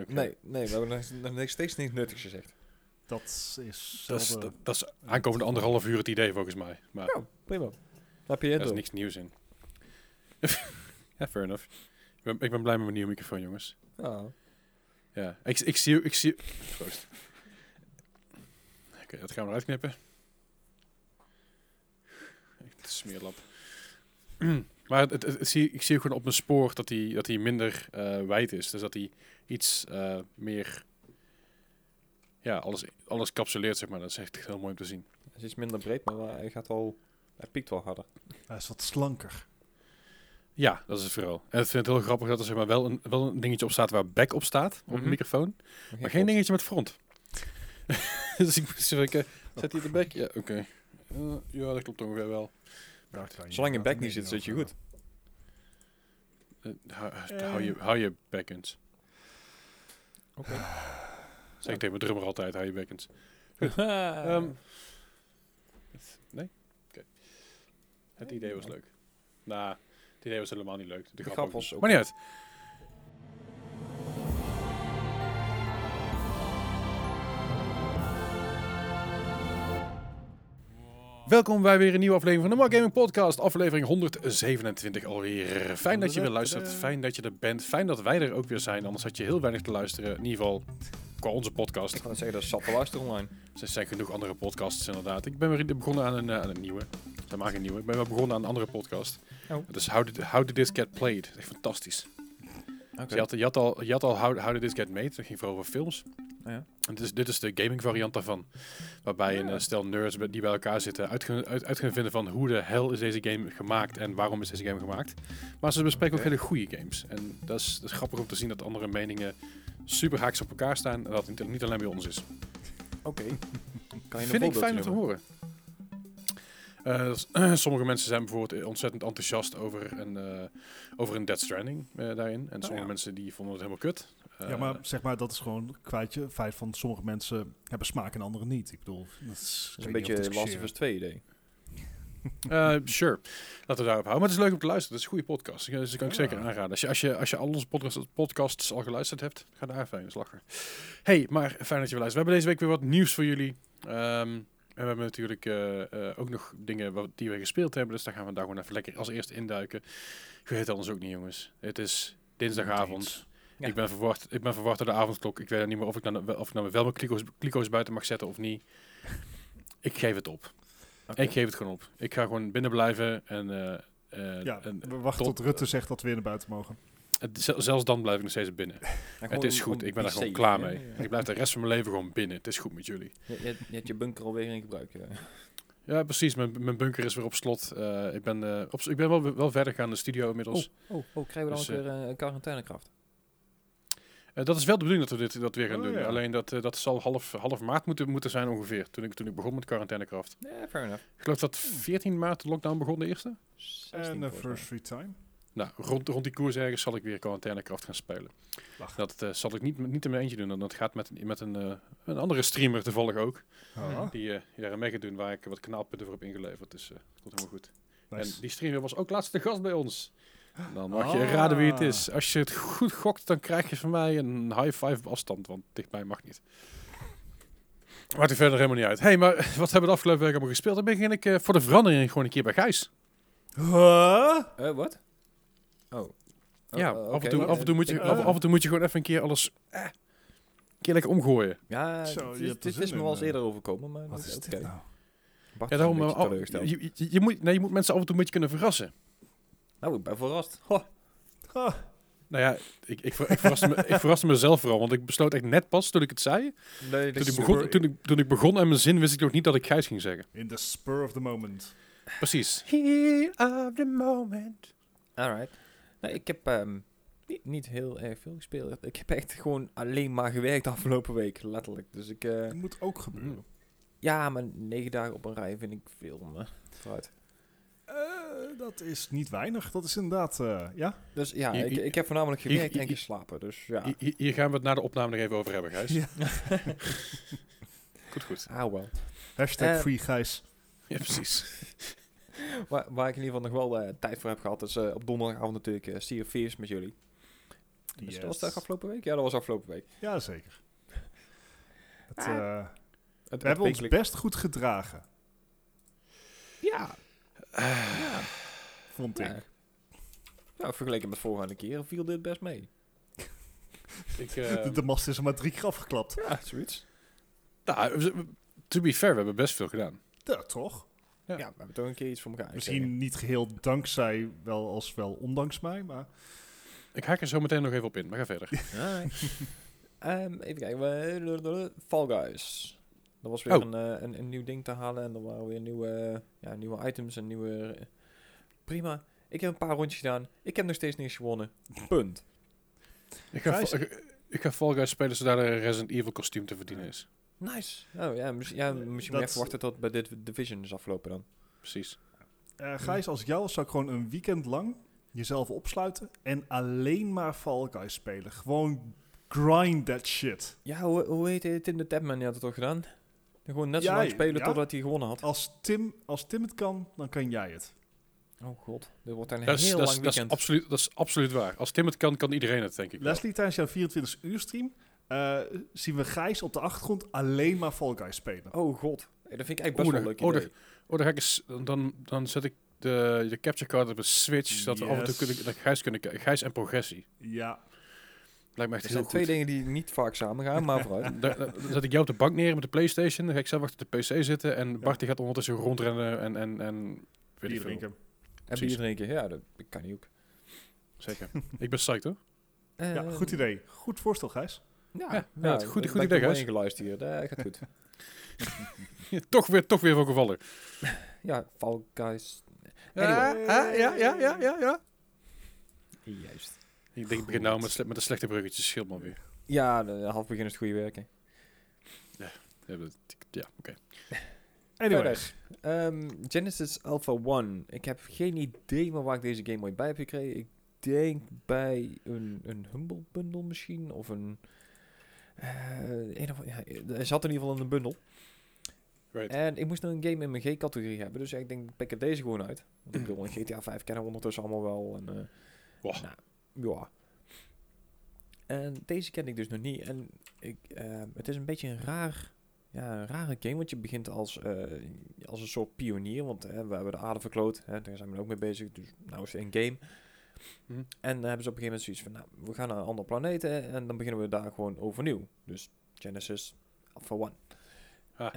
Ook, Nee, nee, we hebben nog, nog steeds niks nuttigs gezegd. Dat is Dat is, dat, dat is aankomende anderhalf uur het idee volgens mij. Maar Ja, prima. Dan heb je daar is niks nieuws in. ja, fair enough. Ik ben, ik ben blij met mijn nieuwe microfoon, jongens. Ah. Ja, ik, ik zie... Ik zie Proost. Oké, dat gaan we eruit knippen. Het smeerlap. maar het, het, het zie, ik zie ook gewoon op mijn spoor dat hij, dat hij minder eh, wijd is. Dus dat hij iets eh, meer... Ja, alles, alles capsuleert, zeg maar. Dat is echt heel mooi om te zien. Het is iets minder breed, maar hij gaat wel... Hij piekt wel harder. Hij is wat slanker. Ja, dat is het vooral. En ik vind het heel grappig dat er zeg maar, wel, een, wel een dingetje op staat waar back op staat, op Mhm. de microfoon. Maar geen dingetje met front. dus ik moest even zet hij de back? Ja, oké. Eh, ja, dat klopt ongeveer wel. Je Zolang je back niet zit, zit je goed. Eh, hou, hou je, hou je back Oké. Zeg ik tegen mijn drummer altijd, hou je. Ehm, nee? Oké. Het idee was leuk. Nou, het idee was helemaal niet leuk. De, grap grap was ook Maar niet uit. Welkom bij weer een nieuwe aflevering van de Mark Gaming Podcast. Aflevering 127 alweer. Fijn dat je weer luistert. Fijn dat je er bent. Fijn dat wij er ook weer zijn. Anders had je heel weinig te luisteren. In ieder geval qua onze podcast. ik kan het zeggen, dat is zat te luisteren online. Er zijn genoeg andere podcasts inderdaad. Ik ben weer begonnen aan een, eh, aan een nieuwe. Dat maak ik een nieuwe. Ik ben weer begonnen aan een andere podcast. Oh. Dus How Did, How Did This Get Played? Dat is echt fantastisch. Dus je, had, je had al, je had al How, How Did This Get Made? Dat ging vooral over films. Ja. En dit is, dit is de gaming variant daarvan. Waarbij een eh, stel nerds die bij elkaar zitten uit, gaan- uit, uit gaan vinden van hoe de hel is deze game gemaakt en waarom is deze game gemaakt. Maar ze bespreken ook hele goede games. En dat is, dat is grappig om te zien dat andere meningen super haaks op elkaar staan en dat het niet, alleen bij ons is. Oké. Kan je een Vind ik fijn om te horen. Eh, sommige mensen zijn bijvoorbeeld ontzettend enthousiast over een, eh, over een Dead Stranding eh, daarin. En sommige ja. mensen die vonden het helemaal kut. Ja, Eh, maar zeg maar, dat is gewoon kwijt je. Het feit van sommige mensen hebben smaak en anderen niet. Ik bedoel, dat is, Dat is een beetje Last of Us 2 idee. Eh, sure. Laten we daarop houden. Maar het is leuk om te luisteren. Het is een goede podcast. Dus dat kan ik Ja. zeker aanraden. Als je, als, je, als je al onze podcasts, podcasts al geluisterd hebt, ga daar even in slagen. hey, maar fijn dat je weer luistert. We hebben deze week weer wat nieuws voor jullie. Ehm, en we hebben natuurlijk eh, eh, ook nog dingen wat, die we gespeeld hebben. Dus daar gaan we daar gewoon even lekker als eerste induiken. Je weet het anders ook niet, jongens. Het is dinsdagavond. Ja. Ik, ben verward, ik ben verward door de avondklok. Ik weet niet meer of ik nou, of ik nou wel mijn kliko's, kliko's buiten mag zetten of niet. Ik geef het op. Ik geef het gewoon op. Ik ga gewoon binnen blijven en, eh, eh, Ja, en we wachten tot- tot Rutte zegt dat we weer naar buiten mogen. het- zel- zelfs dan blijf ik nog steeds binnen. Ja, het is goed. Ik ben er die gewoon klaar mee. Ja. Ik blijf de rest van mijn leven gewoon binnen. Het is goed met jullie. Je, je, je hebt je bunker alweer in gebruik. Ja. Ja, precies. Mijn, mijn bunker is weer op slot. Eh, ik ben, eh, op, ik ben wel, wel verder gegaan in de studio inmiddels. Oh, oh, krijgen we dan Dus, ook weer een quarantainekracht? Eh, dat is wel de bedoeling dat we dit dat weer gaan Oh, doen. ja. Alleen dat, eh, dat zal half, half maart moeten, moeten zijn ongeveer. Toen ik, toen ik begon met quarantainekracht. Ja, fair enough. Ik geloof dat 14 maart de lockdown begon, de eerste. 16 En volgens mij. Anniversary time. Nou, rond, rond die koers ergens zal ik weer quarantainekracht gaan spelen. Lachen. Dat eh, zal ik niet, niet in mijn eentje doen. Dat gaat met, met een, een andere streamer toevallig ook. Oh, Die, eh die daar mee gaat doen, waar ik wat knaalpunten voor heb ingeleverd. Dus eh dat komt helemaal goed. nice. En die streamer was ook laatste gast bij ons. Dan mag je Ah. raden wie het is. Als je het goed gokt, dan krijg je van mij een high five op afstand. Want dichtbij mag niet. Maakt er verder helemaal niet uit. hey, maar wat hebben we de afgelopen week allemaal gespeeld? Dan begin ik eh, voor de verandering gewoon een keer bij Gijs. Huh? Eh, wat? Oh. ja, Oh, af, en toe, af, en toe moet je, Ik- af, af en toe moet je gewoon even een keer alles... Eh, een keer lekker omgooien. Ja, Zo, dit, is me wel eens eh. eerder overkomen, maar Wat is oké. dit nou? Bart Ja, een daarom, beetje eh, al- teleurgesteld. je, je, je moet, nee, je moet mensen af en toe moet je kunnen verrassen. Nou, ik ben verrast. Ho. Nou ja, ik, ik, ver- ik, verraste me, ik verraste mezelf vooral, want ik besloot echt net pas toen ik het zei. Nee, Toen ik, begon, toen, ik, toen ik begon aan mijn zin wist ik nog niet dat ik Gijs ging zeggen. in the spur of the moment. Precies. Heat of the moment. Alright. Nee, ik heb ehm, niet, niet heel erg veel gespeeld. Ik heb echt gewoon alleen maar gewerkt de afgelopen week, letterlijk. Dus ik, eh, Dat moet ook gebeuren. ja, maar negen dagen op een rij vind ik veel. vooruit. Eh, dat is niet weinig. Dat is inderdaad, eh, ja. Dus ja, I- ik, I- ik heb voornamelijk gewerkt I- en geslapen. Dus ja, Hi- hi- Hier gaan we het na de opname nog even over hebben, Gijs. Ja. Goed, goed. ah wel. Hashtag Eh, free Gijs. Ja, precies. Waar, waar ik in ieder geval nog wel eh, tijd voor heb gehad, is eh, op donderdagavond natuurlijk uh, Sea of Thieves met jullie. Dus dat was dat afgelopen week? Ja, dat was afgelopen week. Ja, zeker. Het, Ah. eh, Het, we hebben ons best goed gedragen, Ja. Ah, ja. vond ik. Ja. Ja, vergeleken met vorige keer viel dit best mee. ik, De, eh, de mast is er maar drie keer afgeklapt. Ja, zoiets. nou, to be fair, we hebben best veel gedaan. Ja, toch? Ja. Ja. we hebben toch een keer iets voor elkaar Misschien niet geheel dankzij, wel als wel ondanks mij, maar... Ik haak er zo meteen nog even op in, maar ga verder. Ehm, even kijken. we- Fall Guys. Dat was weer Oh. een, eh, een, een nieuw ding te halen. En er waren weer nieuwe, ja, nieuwe items en nieuwe... eh, prima. Ik heb een paar rondjes gedaan. Ik heb nog steeds niks gewonnen. Punt. Ik ga, Gijs- ik, ik ga Fall Guys spelen zodat er een Resident Evil kostuum te verdienen is. Nice. Oh ja, mis- ja misschien moet je Dat- even wachten tot bij dit Division is afgelopen dan. Precies. Eh Gijs, als jou zou ik gewoon een weekend lang jezelf opsluiten en alleen maar Fall Guys spelen. Gewoon grind that shit. Ja, hoe, hoe heet het in de Tapman? Die had het toch gedaan? Gewoon net zo Ja, lang spelen ja. totdat hij gewonnen had. Als Tim, als Tim het kan, dan kan jij het. Oh god, dit wordt een Dat is, heel dat, is, lang dat, is weekend. absoluut, dat is absoluut waar. Als Tim het kan, kan iedereen het, denk ik. wel. Leslie, tijdens jouw 24 uur stream eh, zien we Gijs op de achtergrond alleen maar Fall Guys spelen. Oh god, Hey, dat vind ik eigenlijk best wel leuk oh, idee. Oh, dan, ga ik eens, dan, dan zet ik de, de capture card op een switch, zodat we af en toe kunnen, dat Gijs, kunnen, Gijs en progressie. Ja, Lijkt me echt Er heel zijn twee goed. dingen die niet vaak samen gaan, maar vooruit. Dan, zet ik jou op de bank neer met de Playstation, dan ga ik zelf achter de PC zitten en Bart die gaat ondertussen rondrennen en, en, en ik bier veel. drinken. En Precies. bier drinken, ja, dat kan niet ook. Zeker. ik ben psyched hoor. Ja, Eh, goed idee. Goed voorstel, Gijs. Ja, Ja, ja, het goed- ik goed idee, wel guys. ingeluisterd hier, dat gaat goed. toch weer, toch weer voorgevallen. ja, Fall Guys. Ja, Anyway. ja, ja, ja, ja, ja, ja. Juist. Ik denk, ik begin nou met, met de slechte bruggetjes, scheelt maar weer. Ja, de half begin is het goede werken. Ja, ja oké. Anyways, Ehm, Genesis Alpha 1. Ik heb geen idee meer waar ik deze game ooit bij heb gekregen. Ik denk bij een, een Humble Bundle misschien. Of een... een of, ja, er zat in ieder geval in een bundel. Right. En ik moest nog een game in mijn G-categorie hebben. Dus ik denk, ik pik er deze gewoon uit. Want ik bedoel, in GTA 5 kennen we ondertussen allemaal wel. En, eh, Wow. nou, ja. En deze ken ik dus nog niet. En ik, eh, het is een beetje een raar, ja, een rare game. Want je begint als, eh, als een soort pionier. Want hè, we hebben de aarde verkloot. Hè, daar zijn we ook mee bezig. Dus nou is het een game. Hm. En dan hebben ze op een gegeven moment zoiets van... Nou, we gaan naar een andere planeet. En dan beginnen we daar gewoon overnieuw. Dus Genesis Alpha 1. Ah.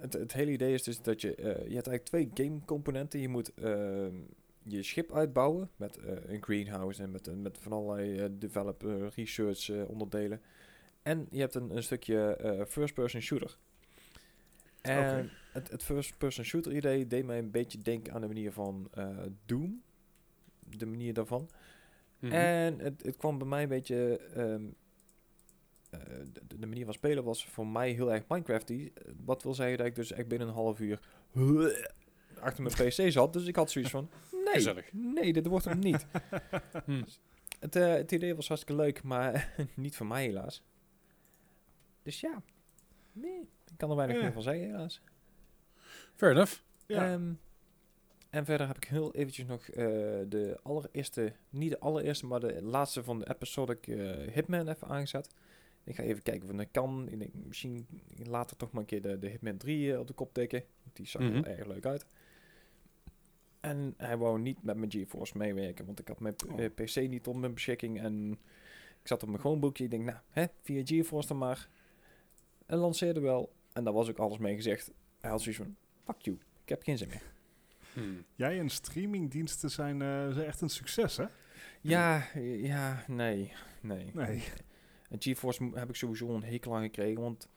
Het, het hele idee is dus dat je... eh, je hebt eigenlijk twee game componenten. Je moet ehm, je schip uitbouwen met eh, een greenhouse en met, eh, met van allerlei eh, develop, eh, research onderdelen. En je hebt een, een stukje first-person shooter. En het, het first-person shooter idee deed mij een beetje denken aan de manier van Doom. De manier daarvan. Mhm. En het, het kwam bij mij een beetje... ehm, eh, de, de manier van spelen was voor mij heel erg Minecrafty. Wat wil zeggen dat ik dus echt binnen een half uur achter mijn pc zat. Dus ik had zoiets van, nee, Gezellig. nee, dit wordt hem niet. Hm. het, eh, het idee was hartstikke leuk, maar niet voor mij helaas. Dus ja, nee, ik kan er weinig meer van zeggen helaas. Fair enough. ja. Ehm, en verder heb ik heel eventjes nog eh, de allereerste, niet de allereerste, maar de laatste van de episodic eh, Hitman even aangezet. Ik ga even kijken of dat kan. Ik denk misschien later toch maar een keer de, de Hitman 3 eh, op de kop tikken. Die zag er Mhm. wel erg leuk uit. En hij wou niet met mijn GeForce meewerken, want ik had mijn p- Oh. eh, PC niet op mijn beschikking. En ik zat op mijn Chromebookje. Ik denk, nou, hè, via GeForce dan maar. En lanceerde wel. En daar was ook alles mee gezegd. Hij had zoiets van, fuck you, ik heb geen zin meer. Hm. Jij en streamingdiensten zijn, eh, zijn echt een succes, hè? Ja, ja, nee, nee. Nee. En GeForce heb ik sowieso een hekel aan gekregen, want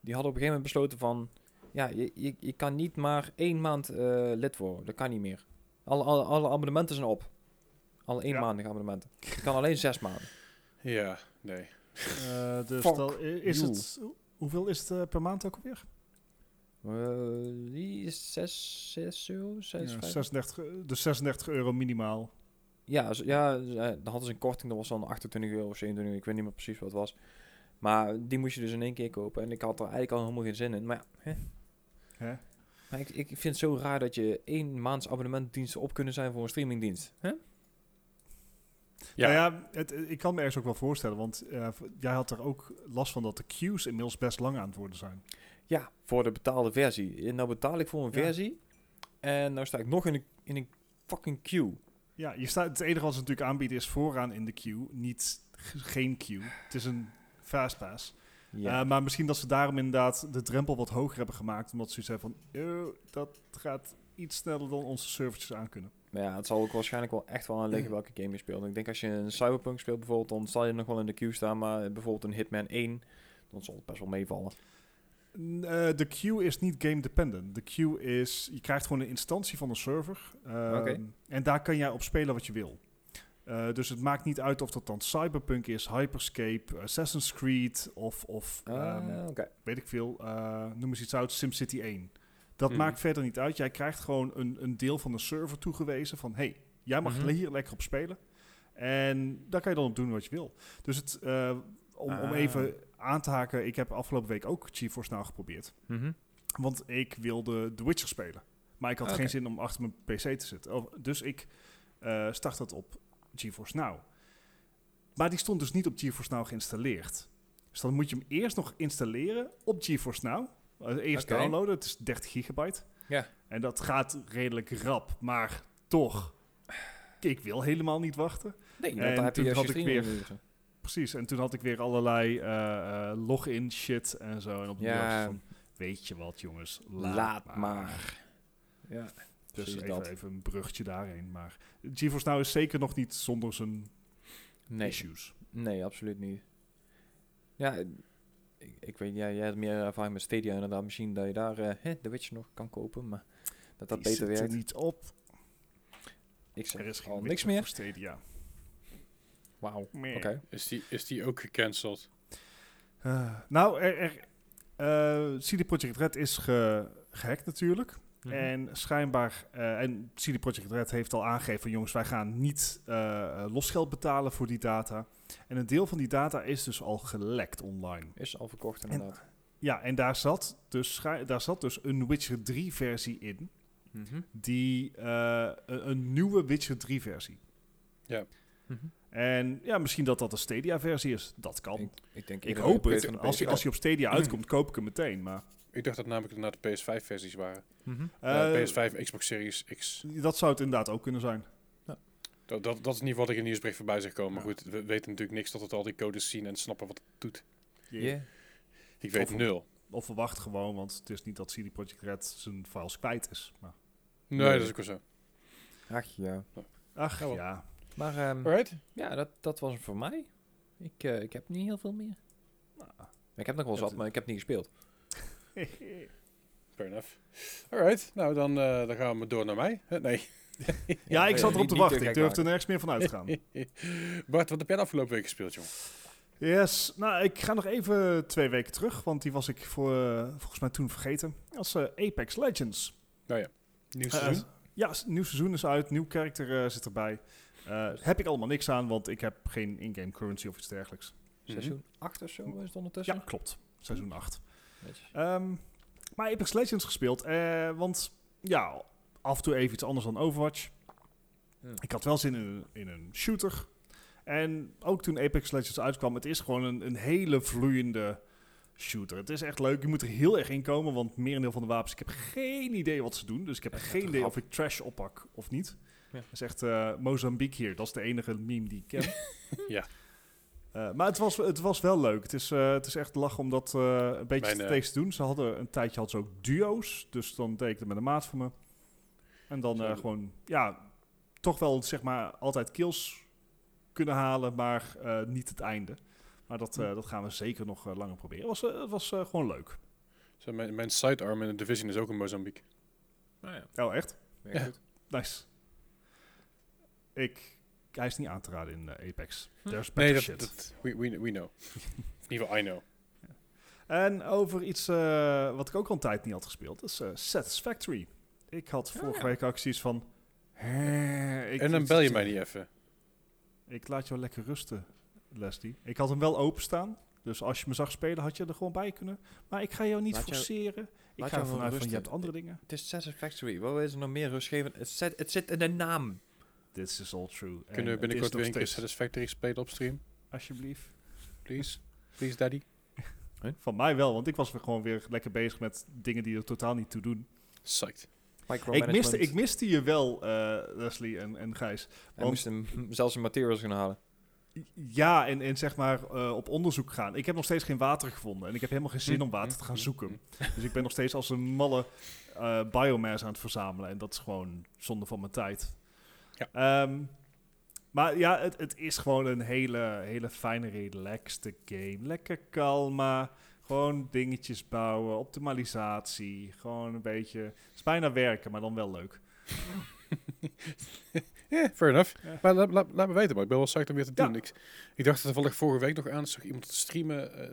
die hadden op een gegeven moment besloten van, ja, je, je, je kan niet maar één maand eh, lid worden. Dat kan niet meer. Alle, alle, alle abonnementen zijn op. Alle één Ja. maandige abonnementen. Je kan alleen zes maanden. Ja, nee. Eh, dus is you. het, hoeveel is het eh, per maand ook alweer? Eh, die is zes, zes euro, zes, Ja, vijf. 36, eh, dus 36 euro minimaal. Ja, ja, dan hadden ze een korting, dat was dan 28 euro of 27 euro, ik weet niet meer precies wat het was. Maar die moest je dus in één keer kopen en ik had er eigenlijk al helemaal geen zin in. Maar ja, hè. Hè? Maar ik, ik vind het zo raar dat je één maands abonnementdiensten op kunnen zijn voor een streamingdienst. Hè? Ja, Nou ja, het, ik kan me ergens ook wel voorstellen, want eh, jij had er ook last van dat de queues inmiddels best lang aan het worden zijn. Ja, voor de betaalde versie. En nou betaal ik voor een Ja. versie. En nou sta ik nog in een, in een fucking queue. Ja, je staat, het enige wat ze natuurlijk aanbieden is vooraan in de queue, niet geen queue. Het is een fastpass. Ja. Eh, maar misschien dat ze daarom inderdaad de drempel wat hoger hebben gemaakt, omdat ze zeggen van, "Yo, dat gaat iets sneller dan onze servertjes aan kunnen. Maar ja, het zal ook waarschijnlijk wel echt wel aan liggen welke game je speelt. Ik denk als je een Cyberpunk speelt bijvoorbeeld, dan zal je nog wel in de queue staan. Maar bijvoorbeeld een Hitman 1, dan zal het best wel meevallen. Eh, de queue is niet game dependent. De queue is, je krijgt gewoon een instantie van een server. ehm. En daar kan jij op spelen wat je wil. Eh, dus het maakt niet uit of dat dan Cyberpunk is, Hyperscape, Assassin's Creed of, of ehm, Ah, Oké. weet ik veel, eh, noem eens iets uit, SimCity 1. Dat Mhm. maakt verder niet uit. Jij krijgt gewoon een, een deel van de server toegewezen van... hey, jij mag Mhm. hier lekker op spelen. En daar kan je dan op doen wat je wil. Dus het, eh, om, om Ah. even aan te haken... Ik heb afgelopen week ook GeForce Now geprobeerd. Mhm. Want ik wilde The Witcher spelen. Maar ik had Oké. geen zin om achter mijn PC te zitten. Oh, Dus ik eh, start dat op GeForce Now. Maar die stond dus niet op GeForce Now geïnstalleerd. Dus dan moet je hem eerst nog installeren op GeForce Now. Eh, eerst downloaden, het is 30 gigabyte. Ja. En dat gaat redelijk rap, maar toch. Ik wil helemaal niet wachten. Nee, En daar heb je toen had ik weer-. Precies, en toen had ik weer allerlei eh, eh, login shit en zo. En op de Ja. van, weet je wat jongens, laat, Laat maar. Ja, Dus even, dat. even een bruggetje daarheen. Maar GeForce Now is zeker nog niet zonder zijn Nee, issues. nee, absoluut niet. Ja, ik, ik weet, ja, jij hebt meer ervaring met Stadia inderdaad. Misschien dat je daar eh, hè, de Witcher nog kan kopen, maar dat dat Die beter zit er werkt. niet op. Ik zeg Er is al Witcher niks meer. Stadia. Wauw, oké. Is die, is die ook gecanceld? Eh, nou, er, er, eh, CD Projekt Red is ge, gehackt natuurlijk. Mhm. En schijnbaar, eh, en CD Projekt Red heeft al aangegeven van jongens, wij gaan niet eh, eh, losgeld betalen voor die data. En een deel van die data is dus al gelekt online. Is al verkocht En- inderdaad. Ja, en daar zat dus, daar zat dus een Witcher 3 versie in. Mhm. Die, eh, een, een nieuwe Witcher 3 versie. Mhm. En ja, misschien dat dat een Stadia versie is. Dat kan. Ik, ik denk Ik hoop het. Als, als hij op Stadia uitkomt, koop ik hem meteen. Maar Ik dacht dat namelijk naar de PS5-versies waren. Mhm. Eh, eh, PS5, Xbox Series X. dat zou het inderdaad ook kunnen zijn. Dat, dat, dat is niet wat ik in het nieuwsbericht voorbij zeg komen. Maar Ja. goed, we weten natuurlijk niks tot het al die codes zien en snappen wat het doet. Yeah. Ik weet Of- nul. Of verwacht gewoon, want het is niet dat CD Projekt Red zijn files kwijt is. Maar, Nee, Nee. dat is ook wel zo. Ach ja. ach Ja, ja. Maar ehm, Alright. ja, dat, dat was het voor mij. Ik, eh, ik heb niet heel veel meer. Nou, Ik heb nog wel zat, maar ik heb niet gespeeld. Fair enough. Alright, nou dan, eh, dan gaan we door naar mij. Huh, Nee. ja, ik zat erop te wachten. te Ik durfde maken. nergens meer van uit te gaan. Bart, wat heb jij de afgelopen week gespeeld, jongen? Yes, nou ik ga nog even twee weken terug, want die was ik voor, eh, volgens mij toen vergeten. Is eh, Apex Legends. Nieuw Eh, seizoen? ja, nieuw seizoen is uit, nieuw karakter zit erbij. Eh, heb ik allemaal niks aan, want ik heb geen in-game currency of iets dergelijks. Seizoen 8 of zo is het ondertussen. Ja, klopt. Seizoen 8. Ehm, maar Apex Legends gespeeld, eh, want ja, af en toe even iets anders dan Overwatch. Hmm. Ik had wel zin in, een- in een shooter. En ook toen Apex Legends uitkwam, het is gewoon een, een hele vloeiende shooter. Het is echt leuk. Je moet er heel erg in komen, want merendeel van de wapens, ik heb geen idee wat ze doen. Dus ik heb geen idee of ik trash oppak of niet. Ja. Dat is echt eh, Mozambique hier. Dat is de enige meme die ik ken. Ja. Eh, maar het was, het was wel leuk. Het is, eh, het is echt lachen om dat eh, een beetje Mijn, te doen. Ze hadden een tijdje hadden ze ook duo's. Dus dan deed ik het met een maat van me. En dan eh, gewoon, ja, toch wel zeg maar altijd kills kunnen halen, maar eh, niet het einde. Maar dat, eh, dat gaan we zeker nog langer proberen. Het was, het was eh, gewoon leuk. Zo, mijn, mijn sidearm in de Division is ook in Mozambique. Nou ja, Oh, echt? Ja. Nice. Ik, hij is niet aan te raden in eh, Apex. Hm. There's better Nee, dat, shit. dat, we, we, we know. in ieder geval, I know. En over iets eh, wat ik ook al een tijd niet had gespeeld, dat is eh, Satisfactory. Ik had Oh, vorige ja. week ook zoiets van... ik- en dan bel je mij niet even. Ik laat jou lekker rusten, Leslie. Ik had hem wel openstaan. Dus als je me zag spelen, had je er gewoon bij kunnen. Maar ik ga jou niet Laat jou- forceren. ik ga jou ervan uit van, rusten. je hebt andere dingen. Het is Satisfactory. Wat is er nog meer rustgevend? Het zit, het zit in de naam. This is all true. En Kunnen we binnenkort weer een keer Satisfactory spelen op stream? Alsjeblieft. Please? Please, daddy? Van mij wel, want ik was weer gewoon weer lekker bezig met dingen die er totaal niet toe doen. Psyched. Ik miste, ik miste je wel, eh, Leslie en, en Gijs. Want- moest hem zelfs een materials gaan halen. Ja, en, en zeg maar eh, op onderzoek gaan. Ik heb nog steeds geen water gevonden. En ik heb helemaal geen zin om water te gaan zoeken. Dus ik ben nog steeds als een malle eh, biomass aan het verzamelen. En dat is gewoon zonde van mijn tijd. Ja. Ehm, maar ja, het, het is gewoon een hele, hele fijne, relaxte game. Lekker kalma. Gewoon dingetjes bouwen. Optimalisatie. Gewoon een beetje... Het is bijna werken, maar dan wel leuk. Ja, fair enough. Ja. Maar laat, laat, laat me weten, maar ik ben wel psyched om weer te Ja. doen. Ik, ik dacht toevallig vorige week nog aan, zag iemand te streamen, eh,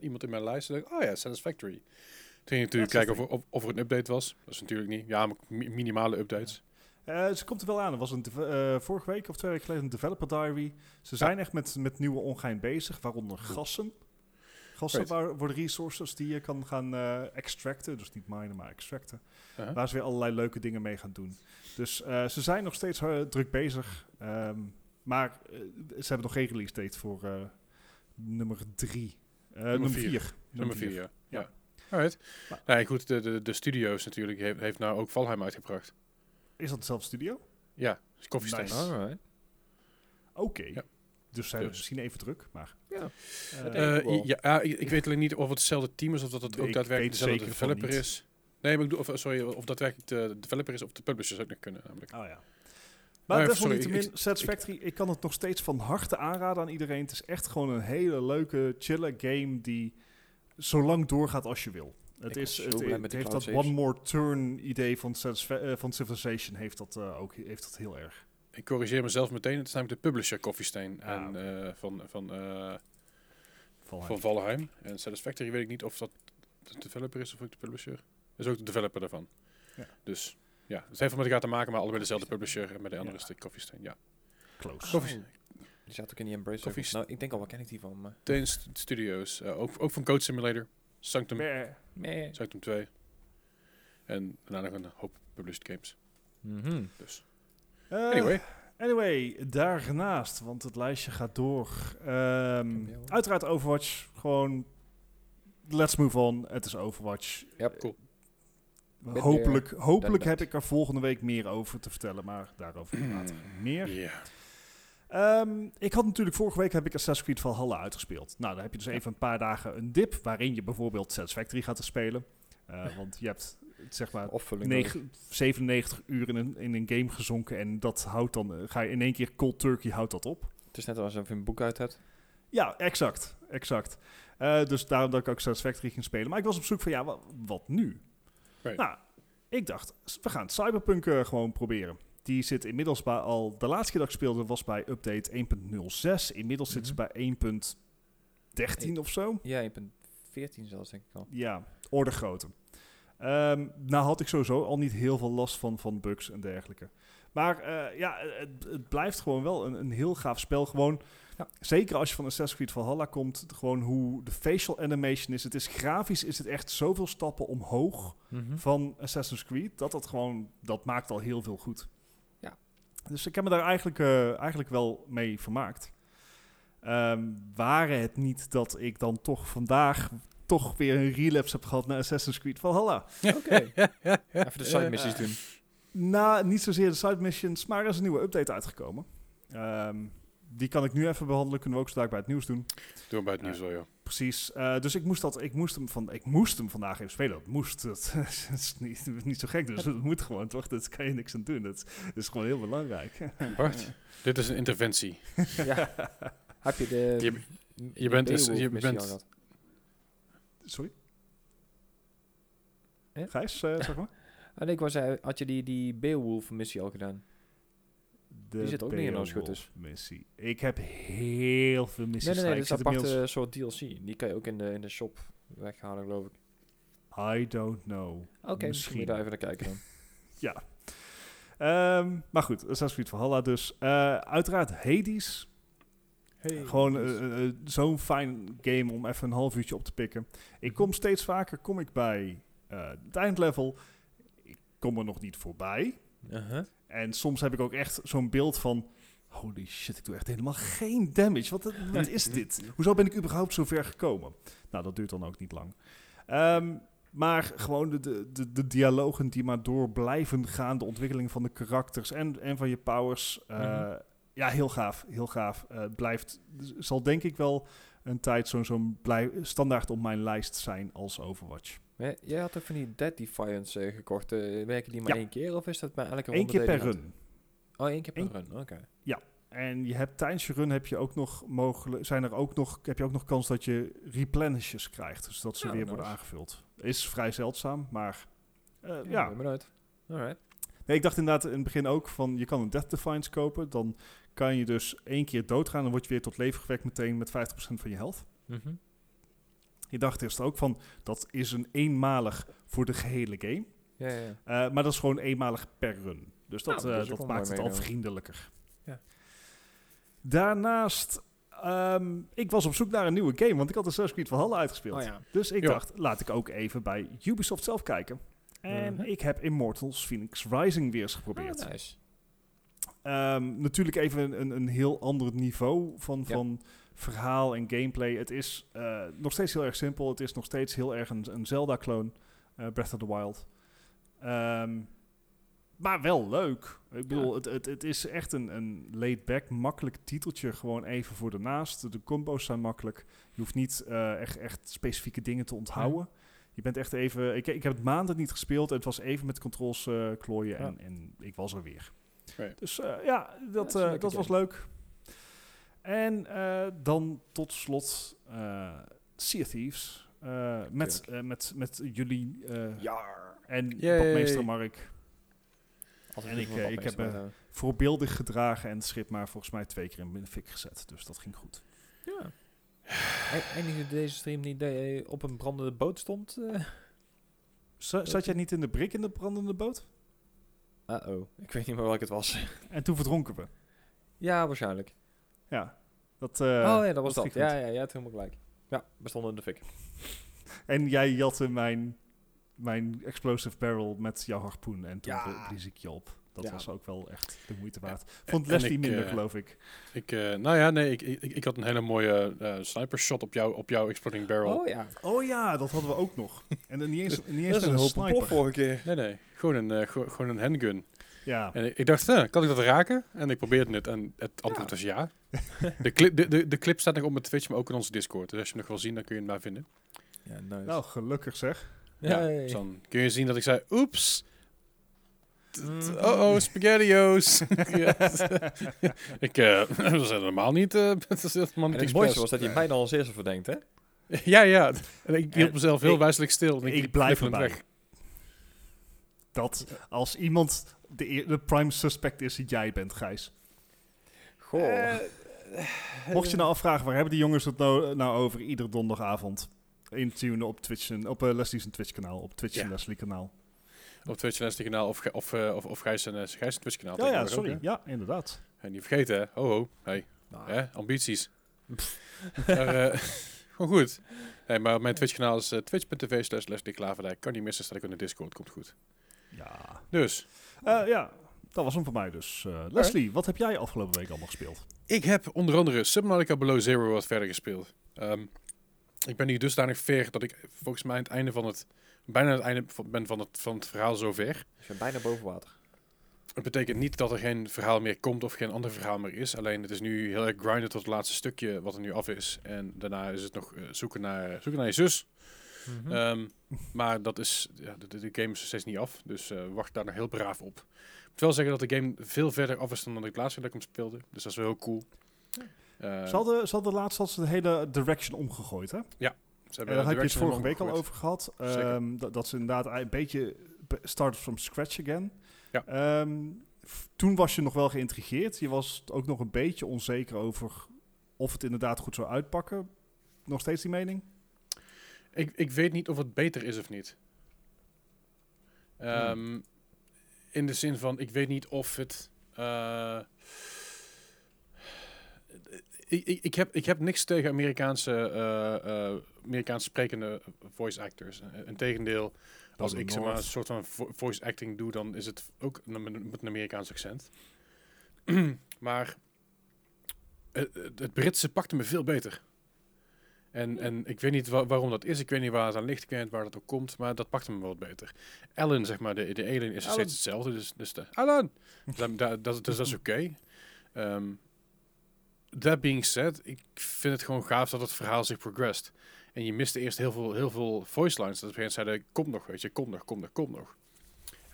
iemand in mijn lijst, en dacht ik, oh ja, Satisfactory. Toen ging ik natuurlijk kijken of, er- of, of er een update was. Dat is natuurlijk niet. Ja, minimale updates. Eh, ze komt er wel aan. Er was een eh, vorige week of twee weken geleden een developer diary. Ze zijn echt met, met nieuwe ongein bezig, waaronder gassen. Gassen waar, worden resources die je kan gaan eh, extracten. Dus niet minen, maar extracten. Waar ze weer allerlei leuke dingen mee gaan doen. Dus ze zijn nog steeds druk bezig. Ehm, maar ze hebben nog geen release date voor nummer drie. Nummer vier. vier. Nummer 4, ja. Ja. ja. Alright. Maar- Nee, goed, de, de, de studio's natuurlijk heeft, heeft nou ook Valheim uitgebracht. Is dat dezelfde studio? Ja, is Coffee Stain. Nice. Oké. Ja. Dus ze hebben Dus. misschien even druk, maar... Ja. eh, Eh, ik ja, ja, ik, ik weet alleen niet of het hetzelfde team is of dat het ook Ik daadwerkelijk dezelfde developer is. Nee, maar ik bedoel, of, sorry, of daadwerkelijk de developer is of de publishers ook nog kunnen namelijk. Oh ja. Maar Maar desalniettemin, ik- Satisfactory, ik kan het nog steeds van harte aanraden aan iedereen. Het is echt gewoon een hele leuke, chille game die zo lang doorgaat als je wil. Het, Ik is, het, het met heeft dat one more turn idee van, eh, van Civilization heeft dat, eh, ook heeft dat heel erg. Ik corrigeer mezelf meteen. Het is namelijk de publisher Ah, en, eh, van, van, eh, Valheim. van Valheim. En Satisfactory weet ik niet of dat de developer is of ook de publisher. Dat is ook de developer daarvan. Ja. Dus ja, het heeft wel met elkaar te maken, maar allebei dezelfde publisher. En bij de andere Ja. is de Coffee Stain. Ja. Close. Coffee Oh, Die zat ook in die Embrace Coffee Circle. Nou, ik denk al, waar ken ik die van? Maar... Studios. ook, ook van Code Simulator. Sanctum. Nee. Sanctum 2. En daarna nog een hoop published games. Mhm. Dus. Eh, Anyway. Anyway, daarnaast, want het lijstje gaat door. Ehm, uiteraard Overwatch. Gewoon, let's move on. Het is Overwatch. Ja, Cool. Been hopelijk hopelijk heb ik er volgende week meer over te vertellen, maar daarover later meer. Ja. Ehm, ik had natuurlijk vorige week heb ik Assassin's Creed Valhalla uitgespeeld. Nou, dan heb je dus Ja. even een paar dagen een dip waarin je bijvoorbeeld Satisfactory gaat te spelen. Eh, want je hebt zeg maar Opvulling. negen- 97 uur in een, in een game gezonken en dat houdt dan, eh, ga je in één keer cold turkey houdt dat op. Het is net alsof je een boek uit hebt. Ja, exact. exact. Eh, dus daarom dat ik ook Satisfactory ging spelen. Maar ik was op zoek van, ja, wat, wat nu? Right. Nou, ik dacht, we gaan Cyberpunk gewoon proberen. Die zit inmiddels bij al... De laatste keer dat ik speelde was bij update 1.06. Inmiddels zit ze Mhm. bij 1.13 of zo. Ja, 1.14 zelfs, denk ik al. Ja, orde grootte. Ehm, nou had ik sowieso al niet heel veel last van, van bugs en dergelijke. Maar eh, ja, het, het blijft gewoon wel een, een heel gaaf spel. Gewoon, Ja. zeker als je van Assassin's Creed Valhalla komt, gewoon hoe de facial animation is. Het is grafisch, is het echt zoveel stappen omhoog Mhm. van Assassin's Creed, dat dat gewoon, dat maakt al heel veel goed. Dus ik heb me daar eigenlijk, eh, eigenlijk wel mee vermaakt. Ehm waren het niet dat ik dan toch vandaag toch weer een relapse heb gehad naar Assassin's Creed Valhalla. Oké. ja, ja, ja. Even de side missies doen. Nou, niet zozeer de side missions, maar er is een nieuwe update uitgekomen. Ehm, die kan ik nu even behandelen, kunnen we ook zo dadelijk bij het nieuws doen. Doe bij het nieuws wel, ja. Precies. Eh, dus ik moest, dat, ik, moest hem van, ik moest hem vandaag even spelen. Dat moest. Dat is niet, niet zo gek. Dus het moet gewoon, toch? Dat kan je niks aan doen. Dat, dat is gewoon heel belangrijk. Bart, dit is een interventie. ja. Heb je de... Je- je bent- Beowulf je bent-? Sorry? Ja? Gijs, eh, zeg maar? Ah, nee, ik was, eh, had je die, die Beowulf missie al gedaan? De zit ook niet in als het goed is. Missie. Ik heb heel veel missies Nee, nee, nee, is een aparte soort DLC. Die kan je ook in de, in de shop weghalen, geloof ik. I don't know. Oké, misschien daar even naar kijken dan. Ja. Ehm, maar goed, Assassin's Creed Valhalla dus. Eh, uiteraard Hades. Hey, Gewoon eh, eh, zo'n fijn game om even een half uurtje op te pikken. Ik kom steeds vaker kom ik bij eh het eindlevel. Ik kom er nog niet voorbij. Uh-huh. En soms heb ik ook echt zo'n beeld van... Holy shit, ik doe echt helemaal geen damage. Wat, wat is dit? Hoezo ben ik überhaupt zo ver gekomen? Nou, dat duurt dan ook niet lang. Ehm, maar gewoon de, de, de, de dialogen die maar door blijven gaan. De ontwikkeling van de karakters en, en van je powers. eh, Mhm. Ja, heel gaaf. Heel gaaf. Het blijft, zal denk ik wel een tijd zo'n zo'n standaard op mijn lijst zijn als Overwatch. Maar jij had ook van die Dead Defiance eh, gekocht. eh, werken die maar Ja. één keer of is dat bij elke Eén ronde keer per run. Oh, één keer per Eén- run. Oké. En je hebt tijdens je run heb je ook nog mogelijk, zijn er ook nog, heb je ook nog kans dat je replenishes krijgt. Dus dat ze Oh, weer nice. worden aangevuld. Is vrij zeldzaam, maar eh, ja. Ja, benieuwd. Alright. Nee, ik dacht inderdaad in het begin ook van je kan een Death Defiance kopen. Dan kan je dus één keer doodgaan. Dan word je weer tot leven gewekt meteen met 50% van je health. Mhm. Je dacht eerst ook van dat is een eenmalig voor de gehele game. Ja, ja. Eh, maar dat is gewoon eenmalig per run. Dus dat, Nou, dat eh, dat maakt het al vriendelijker. Ja. Daarnaast, ehm, ik was op zoek naar een nieuwe game, want ik had Assassin's Creed Valhalla uitgespeeld. Oh. Dus ik dacht, laat ik ook even bij Ubisoft zelf kijken. En Mhm. ik heb Immortals Phoenix Rising weer eens geprobeerd. Oh, nice. Ehm, natuurlijk even een, een heel ander niveau van, van verhaal en gameplay. Het is eh, nog steeds heel erg simpel. Het is nog steeds heel erg een, een Zelda-kloon, eh, Breath of the Wild. Ehm, maar wel leuk. Ik bedoel, het, het, het is echt een, een laid-back, makkelijk titeltje. Gewoon even voor de naast. De combo's zijn makkelijk. Je hoeft niet eh, echt, echt specifieke dingen te onthouden. Je bent echt even... Ik, ik heb het maanden niet gespeeld. Het was even met controls klooien Ja. en, en ik was er weer. Dus ja, dat, dat was leuk. En eh, dan tot slot eh Sea of Thieves. Eh, met, met, met jullie eh, Ja. en Yay. Badmeester Mark Altijd En ik, ik heb, maken. voorbeeldig gedragen en het schip maar volgens mij twee keer in de fik gezet. Dus dat ging goed. Ja. Eindigde deze stream niet dat je op een brandende boot stond? eh? Za- zat jij niet in de brik in de brandende boot? Uh-oh. Ik weet niet meer welk het was. En toen verdronken we. ja, waarschijnlijk. Ja. Dat, eh, oh ja, dat was dat. Ja, ja, ja, het helemaal gelijk. Ja, we stonden in de fik. En jij jatte mijn, mijn explosive barrel met jouw harpoen. En toen Ja. blies ik je op. Dat Ja. was ook wel echt de moeite waard. Vond Leslie minder, eh, geloof ik. Ik, eh, nou ja, nee, ik, ik, ik had een hele mooie eh sniper shot op, jou, op jouw exploding barrel. Oh ja. Oh ja, dat hadden we ook nog. En dan niet eens, niet eens Dat is met een een hoop sniper. vorige keer. Nee, nee, gewoon een, gewoon een handgun. Ja. En ik, ik dacht, eh, kan ik dat raken? En ik probeerde het en het antwoord was ja. de, clip, de, de, de clip staat nog op mijn Twitch, maar ook in onze Discord. Dus als je hem nog wil zien, dan kun je hem daar vinden. Ja, nice. Nou, gelukkig zeg. Ja, Hey. dus dan kun je zien dat ik zei, oeps. Mhm. Oh-oh, spaghettios. Ja. ik, eh dat is normaal niet, eh dat is helemaal En niet het mooiste was dat hij mij dan als eerste verdenkt, hè? Ja, ja. En ik hield mezelf heel ik- wijselijk stil. en ik liep blijf erbij. Dat als iemand de, de prime suspect is, die jij bent, Gijs. Goh. Eh, Mocht je nou afvragen, waar hebben die jongens het nou, nou over iedere donderdagavond? Intunen op Twitch, en, op uh, Leslie's Twitch kanaal, op Twitch Ja. en Leslie kanaal. Op Twitch en Leslie kanaal of, eh, of, of Gijs en uh, Gijs en Twitch kanaal. Ja, ja, ook, sorry. Ja, inderdaad. En niet vergeten, hè. Ho, ho. Hey, Nou, hè? Ambities. maar, eh, gewoon goed. Nee, maar mijn Twitch kanaal is eh, twitch.tv slash Leslie Klaverdijk. Kan niet missen, staat ik in de Discord. Komt goed. Ja. Dus, Eh, ja, dat was hem voor mij dus. Eh, Leslie, wat heb jij afgelopen week allemaal gespeeld? ik heb onder andere Subnautica Below Zero wat verder gespeeld. Ehm, ik ben nu dusdanig ver dat ik volgens mij aan het einde van het... Bijna aan het einde van- ben van het, van het verhaal zover. je bent bijna boven water. Het betekent niet dat er geen verhaal meer komt of geen ander verhaal meer is. Alleen het is nu heel erg grinden tot het laatste stukje wat er nu af is. En daarna is het nog eh, zoeken, naar, zoeken naar je zus. Hm. Ehm, maar dat is, ja, de, game is nog steeds niet af. Dus eh, wacht daar nog heel braaf op. Ik moet wel zeggen dat de game veel verder af is dan dat ik laatst dat ik hem speelde. Dus dat is wel heel cool. Eh, Ze hadden, ze hadden laatst de hele direction omgegooid, hè? ze hebben En daar heb je het vorige week al over gehad. Ehm, dat, dat ze inderdaad een beetje be- started from scratch again. Ja. Ehm, f- toen was je nog wel geïntrigeerd. Je was ook nog een beetje onzeker over of het inderdaad goed zou uitpakken. Nog steeds die mening? Ik, ik weet niet of het beter is of niet. Ehm, In de zin van, ik weet niet of het... eh, ik, ik, ik, heb, ik heb niks tegen Amerikaanse, eh, eh, Amerikaanse sprekende voice actors. Integendeel, als ik zeg maar, een soort van vo- voice acting doe, dan is het ook met een Amerikaans accent. maar het- het Britse pakte me veel beter. En, en ik weet niet wa- waarom dat is. Ik weet niet waar het aan ligt. Ik weet niet waar dat ook komt. Maar dat pakte me wel wat beter. Ellen, zeg maar, de, de alien is steeds hetzelfde. Dus, dus de Alan! dat, dat, dat, dus dat is oké. Ehm, that being said, ik vind het gewoon gaaf dat het verhaal zich progressed. En je miste eerst heel veel, heel veel voice lines. Dat mensen zeiden, kom nog, weet je, kom nog, kom nog, kom nog.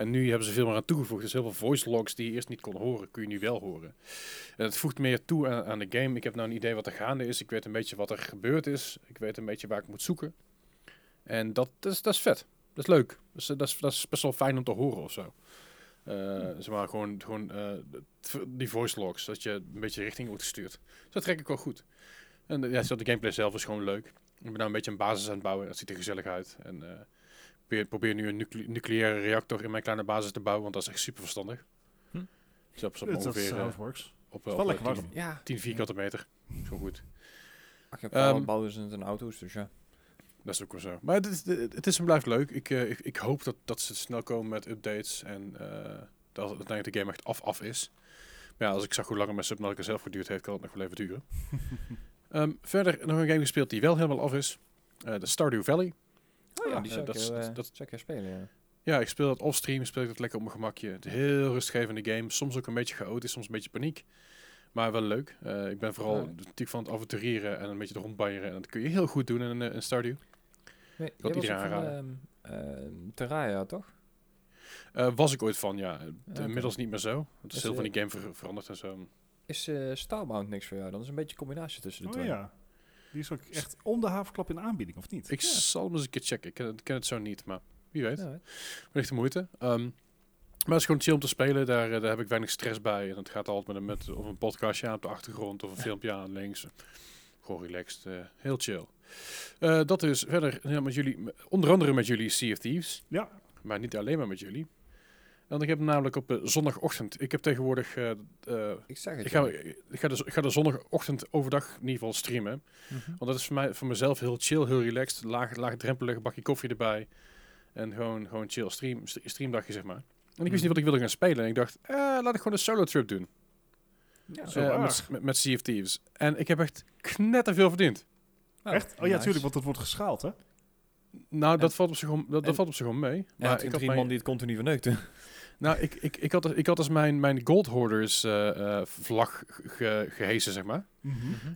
En nu hebben ze veel meer aan toegevoegd. Dus heel veel voice logs die je eerst niet kon horen, kun je nu wel horen. En het voegt meer toe aan, aan de game. Ik heb nou een idee wat er gaande is. Ik weet een beetje wat er gebeurd is. Ik weet een beetje waar ik moet zoeken. En dat, dat, is, dat is vet. Dat is leuk. Dus, eh, dat, is, dat is best wel fijn om te horen of zo. Zeg maar gewoon, gewoon eh, die voice logs, dat je een beetje richting wordt gestuurd. Dus dat trek ik wel goed. En ja, de gameplay zelf is gewoon leuk. Ik ben nou een beetje een basis aan het bouwen. Dat ziet er gezellig uit. En probeer, probeer nu een nucle- nucleaire reactor in mijn kleine basis te bouwen, want dat is echt super verstandig. Hm. Dus op, op Dat is ongeveer how eh, works. op, wel op, lekker eh, warm. 10, Ja. 10 vierkante meter. Zo goed. Ach, je hebt Ehm, allemaal bouwen ze en auto's, dus ja. Dat is ook wel zo. Maar het is, het is en blijft leuk. Ik, eh, ik, ik hoop dat, dat ze snel komen met updates en eh, dat uiteindelijk de game echt af, af is. Maar ja, als ik zag hoe lang mijn Subnautica zelf geduurd heeft, kan het nog wel even duren. Ehm, verder nog een game gespeeld die wel helemaal af is. Eh, de Stardew Valley. Oh ja, ja, die eh, zou dat ik, is- heel, dat- eh, dat- zou ik spelen, ja. Ja, ik speel dat offstream, speel ik dat lekker op mijn gemakje. Het is een heel rustgevende game. Soms ook een beetje chaotisch, soms een beetje paniek. Maar wel leuk. Eh, ik ben vooral Ja. natuurlijk van het avontureren en een beetje de rondbanjeren. En dat kun je heel goed doen in, eh, in Stardew. Nee, was iedereen ehm, ehm, Terraria, toch? Eh, was ik ooit van, ja. Eh, oké. Inmiddels niet meer zo. Het is Is, heel van eh, die game ver- veranderd en zo. Is eh Starbound niks voor jou? Dan is een beetje een combinatie tussen de Oh twee. ja. Die is ook echt om de havenklap in de aanbieding, of niet? Ik zal hem eens een keer checken. Ik ken, het- ken het zo niet, maar wie weet. Ja, Wellicht de moeite. Ehm, maar het is gewoon chill om te spelen. Daar, eh, daar heb ik weinig stress bij. En het gaat altijd met een, met, of een podcastje aan op de achtergrond of een filmpje aan links. Gewoon relaxed. eh, heel chill. Eh, dat is verder ja, met jullie, onder andere met jullie Sea of Thieves. Ja. Maar niet alleen maar met jullie. Want ik heb namelijk op eh, zondagochtend. Ik heb tegenwoordig. eh, eh, Ik zeg het. ik, ga, ik, ga de, ik ga de zondagochtend overdag in ieder geval streamen. Mhm. Want dat is voor, mij, voor mezelf heel chill, heel relaxed. Laag, laagdrempelig, bakje koffie erbij. En gewoon, gewoon chill stream, st- streamdagje, zeg maar. En ik wist Mhm. niet wat ik wilde gaan spelen. En ik dacht, eh, laat ik gewoon een solo trip doen. Ja, met, met, met Sea of Thieves. En ik heb echt knetterveel verdiend. Nou, Echt? Oh ja, nice. natuurlijk, want dat wordt geschaald, hè? Nou, dat, valt op zich gewoon, dat, valt op zich gewoon mee. Maar ik had, drie mijn, man die het continu verneukten. Nou, ik, ik, ik, had, ik had dus mijn, mijn Gold Hoarders eh, eh, vlag ge, gehesen, zeg maar.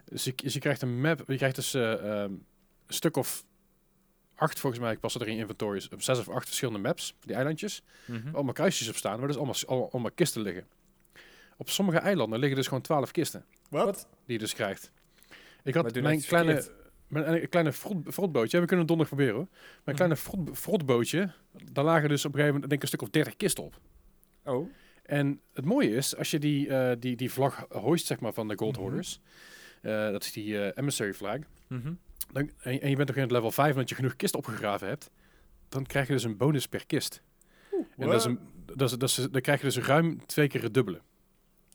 Dus je, dus je krijgt een map, je krijgt dus eh, ehm, een stuk of acht, volgens mij, ik pas er in inventories, op zes of acht verschillende maps, die eilandjes. Mhm. allemaal kruisjes op staan, waar dus allemaal, allemaal, allemaal kisten liggen. Op sommige eilanden liggen dus gewoon twaalf kisten, Wat? die je dus krijgt. Ik had mijn kleine, mijn een kleine frot, frotbootje, ja, we kunnen het donderdag proberen hoor. Mijn Mhm. kleine frot, frotbootje, daar lagen dus op een gegeven moment denk ik een stuk of dertig kisten op. Oh. En het mooie is, als je die, eh, die, die vlag hoist, zeg maar, van de Gold Mhm. Hoarders, eh, dat is die eh, emissary flag, Mhm. dan, en, en je bent toch in het level 5 omdat je genoeg kisten opgegraven hebt, dan krijg je dus een bonus per kist. En dat is een, dat is, dat is, dan krijg je dus ruim twee keer het dubbele.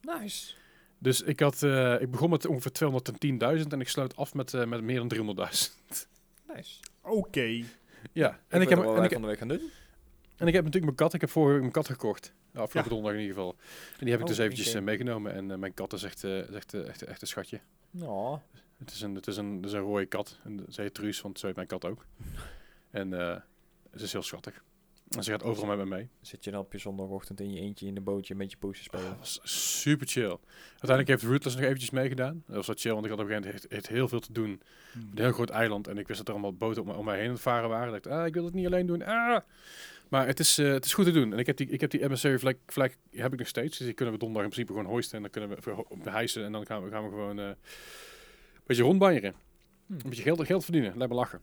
Nice. Dus ik, had, eh, ik begon met ongeveer 210.000 en ik sluit af met, eh, met meer dan 300.000. Nice. Oké. ja, En ik, heb, en, ik, van de week gaan doen. En ik heb natuurlijk mijn kat. Ik heb vorige week mijn kat gekocht. Afgelopen Ja. donderdag in ieder geval. En die heb ik Oh, dus eventjes eh, meegenomen. En eh, mijn kat is echt, eh, echt, echt, echt een schatje. Nou, Het is een, het is een, het is een rode kat. En ze heet Truus, want zo heet mijn kat ook. En eh ze is heel schattig. En ze gaat overal met me mee. zit je dan op je zondagochtend in je eentje in een bootje met je poosje spelen. Dat was super chill. Uiteindelijk heeft Rootless nog eventjes meegedaan. Dat was wat chill, want ik had op een gegeven moment heel veel te doen. Hmm. Een heel groot eiland. En ik wist dat er allemaal boten om, me- om mij heen aan het varen waren. Ik dacht, ah, ik wil het niet alleen doen. Ah. Maar het is, eh, het is goed te doen. En ik heb die, ik heb die emissary flag heb ik nog steeds. Dus die kunnen we donderdag in principe gewoon hoisten. En dan kunnen we behijsen. En dan gaan we, gaan we gewoon eh, een beetje rondbanjeren. Hm. Een beetje geld, geld verdienen. Lijkt me lachen.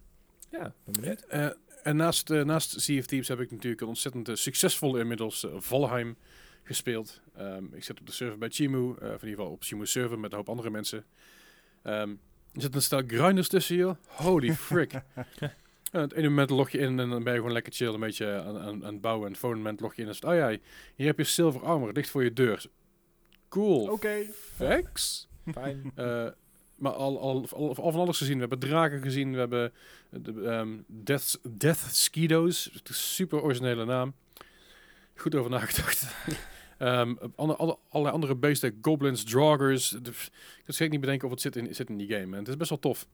Ja, ben. Eh, en naast, naast Sea of Thieves heb ik natuurlijk een ontzettend succesvolle inmiddels Valheim gespeeld. Ehm, ik zit op de server bij Chimu, of in ieder geval op Chimu server met een hoop andere mensen. Ehm, er zit een stel grinders tussen je. Holy frick. En het ene moment log je in en dan ben je gewoon lekker chill een beetje aan, aan, aan het bouwen. En het volgende moment log je in en zegt, oh ja, hier heb je silver armor, dicht voor je deur. Cool. Oké. Thanks. Fijn. Eh, maar al, al, al, al van alles gezien. We hebben draken gezien, we hebben de, ehm, Death, Death Skido's. Super originele naam. Goed over nagedacht. Ehm alle, alle, allerlei andere beesten, goblins, draugers. Ik kan niet bedenken of het zit in, zit in die game. En het is best wel tof.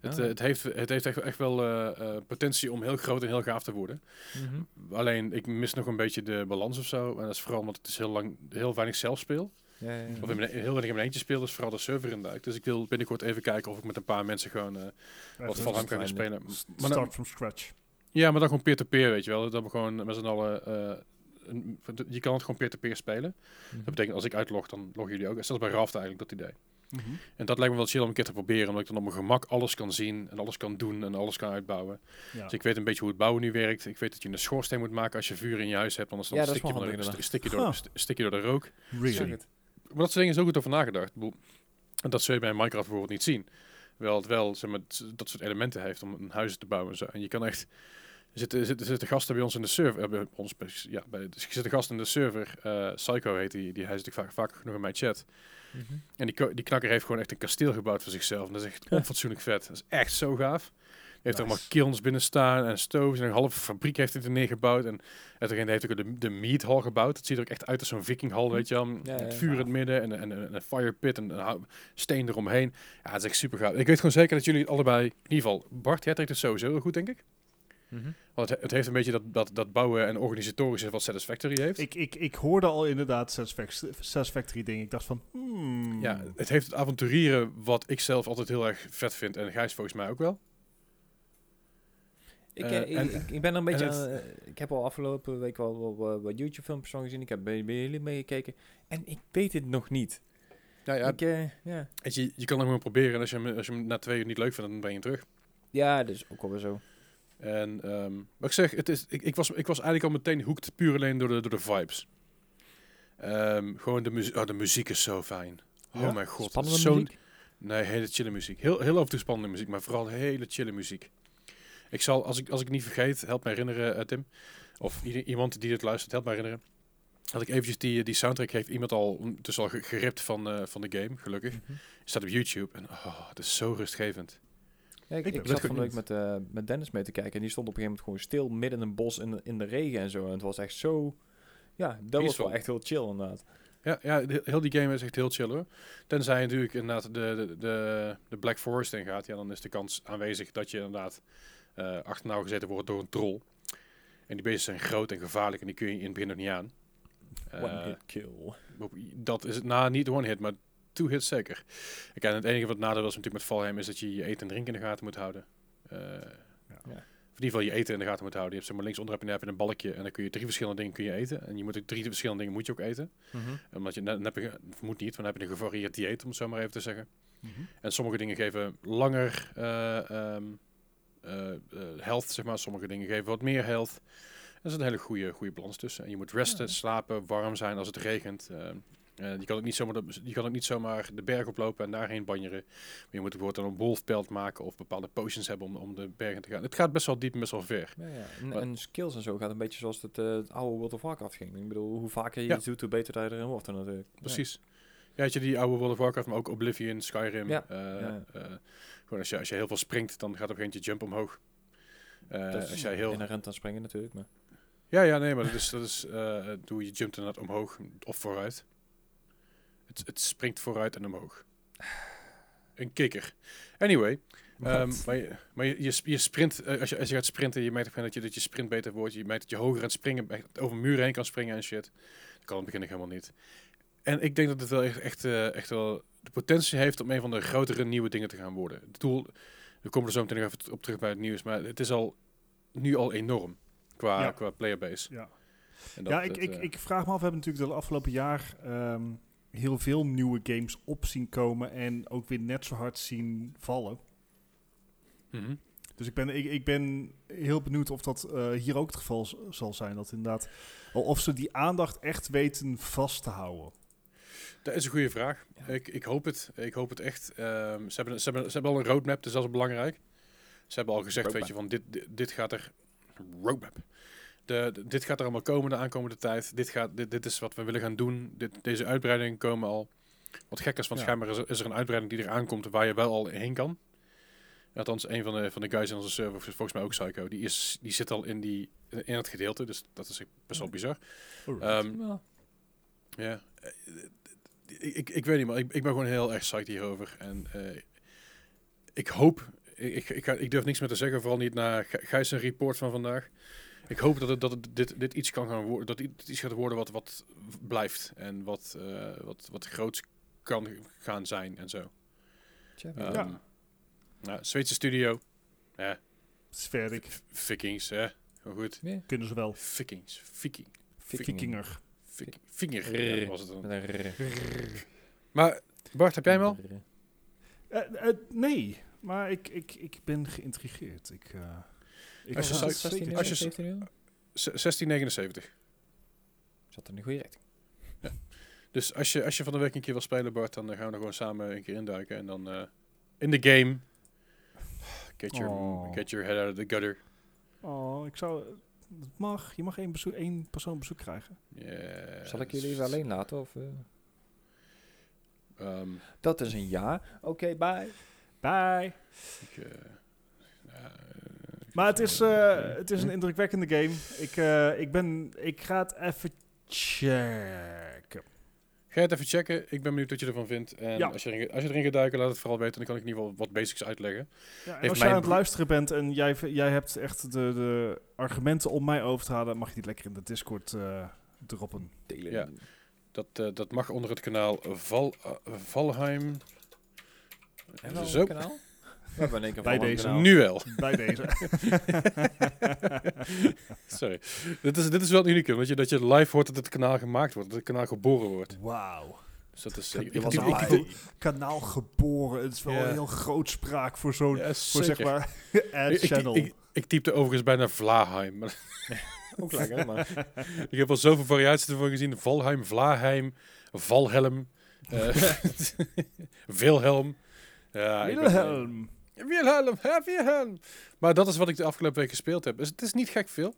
Het, Ah. eh, het, heeft, het heeft echt, echt wel eh, eh, potentie om heel groot en heel gaaf te worden. Mhm. Alleen, ik mis nog een beetje de balans of zo. En dat is vooral omdat het is heel, lang, heel weinig zelf speel. Ja, ja, ja. Of in mijn, heel weinig in mijn eentje speel, dus vooral de server in duik. Dus ik wil binnenkort even kijken of ik met een paar mensen gewoon eh, wat van hem kan spelen. s- Maar dan, Start from scratch. ja, maar dan gewoon peer-to-peer, weet je wel. Dat we gewoon met z'n allen... eh, een- je kan het gewoon peer-to-peer spelen. Mhm. Dat betekent als ik uitlog, dan loggen jullie ook. Zelfs bij Raft eigenlijk dat idee. Mhm. En dat lijkt me wel chill om een keer te proberen. Omdat ik dan op mijn gemak alles kan zien en alles kan doen en alles kan uitbouwen. Ja. Dus ik weet een beetje hoe het bouwen nu werkt. Ik weet dat je een schoorsteen moet maken als je vuur in je huis hebt. Anders dan Ja, stik, je st- stik, je door, st- stik je door de rook. Really? Zeg het. Maar dat soort dingen is ook goed over nagedacht. En dat zul je bij Minecraft bijvoorbeeld niet zien. Wel het wel zeg maar, t- dat soort elementen heeft om een huis te bouwen en zo. En je kan echt... Er zitten, zitten, zitten gasten bij ons in de server. eh, bij ons, ja, bij, dus er zitten gasten in de server. eh, Psycho heet die. die hij zit vaak, vaak genoeg in mijn chat. En die, die knakker heeft gewoon echt een kasteel gebouwd voor zichzelf. En dat is echt onfatsoenlijk vet. Dat is echt zo gaaf. Hij heeft er Nice. allemaal kilns binnen staan en stoves. En een halve fabriek heeft hij er neergebouwd. En uiteindelijk heeft hij ook de, de meat hall gebouwd. Het ziet er ook echt uit als zo'n vikinghal, weet je wel. Ja, ja, Met vuur in het midden en, en, en een fire pit en een steen eromheen. Ja, het is echt super gaaf. Ik weet gewoon zeker dat jullie het allebei... In ieder geval, Bart, jij trekt het sowieso heel goed, denk ik. Mhm. Want het, het heeft een beetje dat, dat, dat bouwen en organisatorische wat Satisfactory heeft. Ik, ik, ik hoorde al inderdaad Satisfac- Satisfactory dingen. Ik dacht van, hmm. Ja, het heeft het avonturieren wat ik zelf altijd heel erg vet vind. En Gijs volgens mij ook wel. Ik, Eh, eh, ik, en- ik, ik ben er een beetje en het- aan, eh, Ik heb al afgelopen week wel, wel, wel wat YouTube-filmpjes van gezien. Ik heb bij, bij jullie meegekeken. En ik weet het nog niet. Ja, ja, ik, eh, ja. je, je kan hem gewoon proberen. En als je hem, als je hem na twee uur niet leuk vindt, dan ben je hem terug. ja, dus ook wel weer zo. En ehm, wat ik zeg, het is, ik, ik, was, ik was eigenlijk al meteen hoekt puur alleen door de, door de vibes. Ehm, gewoon de, muzie- oh, de muziek is zo fijn. Ja? Oh mijn god. Spannende muziek? Nee, hele chille muziek. Heel, heel af en toe spannende muziek, maar vooral hele chille muziek. Ik zal, als ik, als ik niet vergeet, help me herinneren, eh, Tim. Of iemand die dit luistert, help me herinneren. Dat ik eventjes die, die soundtrack heeft iemand al, dus al ge- geript van, eh, van de game, gelukkig. Mhm. Staat op YouTube en oh, het is zo rustgevend. Ja, ik, Ik zat van de week niet. met, eh, met Dennis mee te kijken. En die stond op een gegeven moment gewoon stil midden in een bos in de, in de regen en zo. En het was echt zo... Ja, dat was wel echt heel chill inderdaad. Ja, ja, heel die game is echt heel chill hoor. Tenzij je natuurlijk inderdaad de, de, de, de Black Forest in gaat, ja, dan is de kans aanwezig dat je inderdaad eh achterna gezeten wordt door een troll. En die beesten zijn groot en gevaarlijk en die kun je in het begin nog niet aan. One Eh, hit kill. dat is het, nou niet one hit, maar two hits zeker. Kijk, en het enige wat nadeel was natuurlijk met Valheim is dat je je eten en drinken in de gaten moet houden. Eh, Ja. In ieder geval je eten in de gaten moet houden. Je hebt zeg maar linksonder heb je, heb je een balkje en dan kun je drie verschillende dingen kun je eten. En je moet ook drie verschillende dingen moet je ook eten. Mhm. Omdat je, dan heb je, moet niet, want dan heb je een gevarieerd dieet, om het zo maar even te zeggen. Mhm. En sommige dingen geven langer eh, ehm, eh, health, zeg maar. Sommige dingen geven wat meer health. Er is een hele goede, goede balans tussen. En je moet resten, Ja. slapen, warm zijn als het regent. Ehm, eh, je, kan ook niet zomaar de, je kan ook niet zomaar de berg oplopen en daarheen banjeren. Maar je moet bijvoorbeeld een wolfpelt maken of bepaalde potions hebben om, om de bergen te gaan. Het gaat best wel diep en best wel ver. Ja, ja. En, Maar- en skills en zo gaat een beetje zoals het, eh, het oude World of Warcraft ging. Ik bedoel, hoe vaker je Ja. iets doet, hoe beter dat je erin wordt natuurlijk. Precies. Ja, weet je, die oude World of Warcraft, maar ook Oblivion, Skyrim. Ja. eh, gewoon als je, als je heel veel springt, dan gaat op een gegeven moment je jump omhoog. Dat als jij heel... inherent aan springen natuurlijk. Maar. Ja, ja, nee, maar dat is, dat is doe je jumpt inderdaad omhoog of vooruit. Het, het springt vooruit en omhoog. Een kikker. Anyway, ehm, maar, je, maar je, je, sp- je sprint, eh, als, je, als je gaat sprinten, je merkt dat je, dat je sprint beter wordt. Je merkt dat je hoger aan het springen, over muren heen kan springen en shit. Dat kan in het begin helemaal niet. En ik denk dat het wel echt, echt, eh, echt wel de potentie heeft om een van de grotere nieuwe dingen te gaan worden. Het doel, we komen er zo meteen nog even op terug bij het nieuws, maar het is al nu al enorm qua, Ja. qua playerbase. Ja. En dat- ja, ik, dat, ik, eh, ik vraag me af, we hebben natuurlijk de afgelopen jaar ehm, heel veel nieuwe games op zien komen en ook weer net zo hard zien vallen. mhm. Dus ik ben, ik, ik ben heel benieuwd of dat eh, hier ook het geval z- zal zijn. Dat inderdaad, of ze die aandacht echt weten vast te houden. Dat is een goede vraag. Ja. Ik, ik hoop het. Ik hoop het echt. Ehm, ze, hebben, ze, hebben, ze hebben al een roadmap, dus dat is belangrijk. Ze hebben al gezegd, weet je, van dit, dit, dit gaat er... Roadmap. De, dit gaat er allemaal komen de aankomende tijd. Dit, gaat, dit, dit is wat we willen gaan doen. Dit, deze uitbreidingen komen al. Wat gek is, want Ja. schijnbaar is er, is er een uitbreiding die eraan komt waar je wel al heen kan. Althans, een van de, van de guys in onze server, volgens mij ook Psycho, die, is, die zit al in, die, in het gedeelte, dus dat is best wel bizar. Ehm, Ja. Ja, ik, ik, ik weet niet, maar ik, ik ben gewoon heel erg psyched hierover. En eh, ik hoop, ik, ik, ik, durf niks meer te zeggen, vooral niet na Gij- Gijs' report van vandaag. Ik hoop dat, het, dat het, dit, dit iets kan gaan worden, dat dit iets gaat worden wat, wat blijft en wat, eh, wat, wat groots kan gaan zijn en zo. Ehm Ja. nou, Zweedse studio, ja, Sferik. v- Vikings, hè, Heel goed. Kunnen ze wel. Vikings, Viking, Vikinger. Vik- Vinger Rrr. ja, was het dan. Maar Bart, heb jij hem al? Eh, eh, nee, maar ik, ik, ik ben geïntrigeerd. Ik, eh ik Als je ga zou- het zeker 16 als je- 17 euro? Z- 1679. Zat er in de goede richting. Dus als je, als je van de week een keer wil spelen, Bart, dan eh, gaan we er gewoon samen een keer induiken. En dan eh, in de game. Get your, Oh. get your head out of the gutter. Oh, ik zou... Het mag. Je mag één, bezoek, één persoon bezoek krijgen. Yeah, Zal ik jullie even alleen laten? Of, eh? Ehm, Dat is een ja. Oké, bye. Bye. ik, eh, Maar het is, eh, het is een indrukwekkende game. Ik, eh, ik, ben, ik ga het even checken. Ga je het even checken. Ik ben benieuwd wat je ervan vindt. En Ja. als, je erin, als je erin gaat duiken, laat het vooral weten. Dan kan ik in ieder geval wat basics uitleggen. Ja, en Heeft als jij aan het luisteren bent en jij, jij hebt echt de, de argumenten om mij over te halen, mag je die lekker in de Discord eh, droppen. Delen. Ja. Dat, dat mag onder het kanaal Val, eh, Valheim. En wel Zo. kanaal? Bij een deze. kanaal. Nu wel. Bij deze. Sorry. dit, is, dit is wel uniek, dat je, dat je live hoort dat het kanaal gemaakt wordt. Dat het kanaal geboren wordt. Wauw. Dus dat is... Ka- ik- je ik- was ik-. Kanaal geboren. Het is wel Ja. heel grootspraak voor zo'n, Ja, voor zeg maar, ad Ik, ik, channel. ik, ik typte overigens bijna Vlaheim. maar Ook lekker, maar... ik heb al zoveel variaties ervan gezien. Valheim, Vlaheim, Valhelm, eh, Wilhelm. Ja, ik ben- Wilhelm. Wilhelm, hè, Wilhelm. Maar dat is wat ik de afgelopen week gespeeld heb. Dus het is niet gek veel.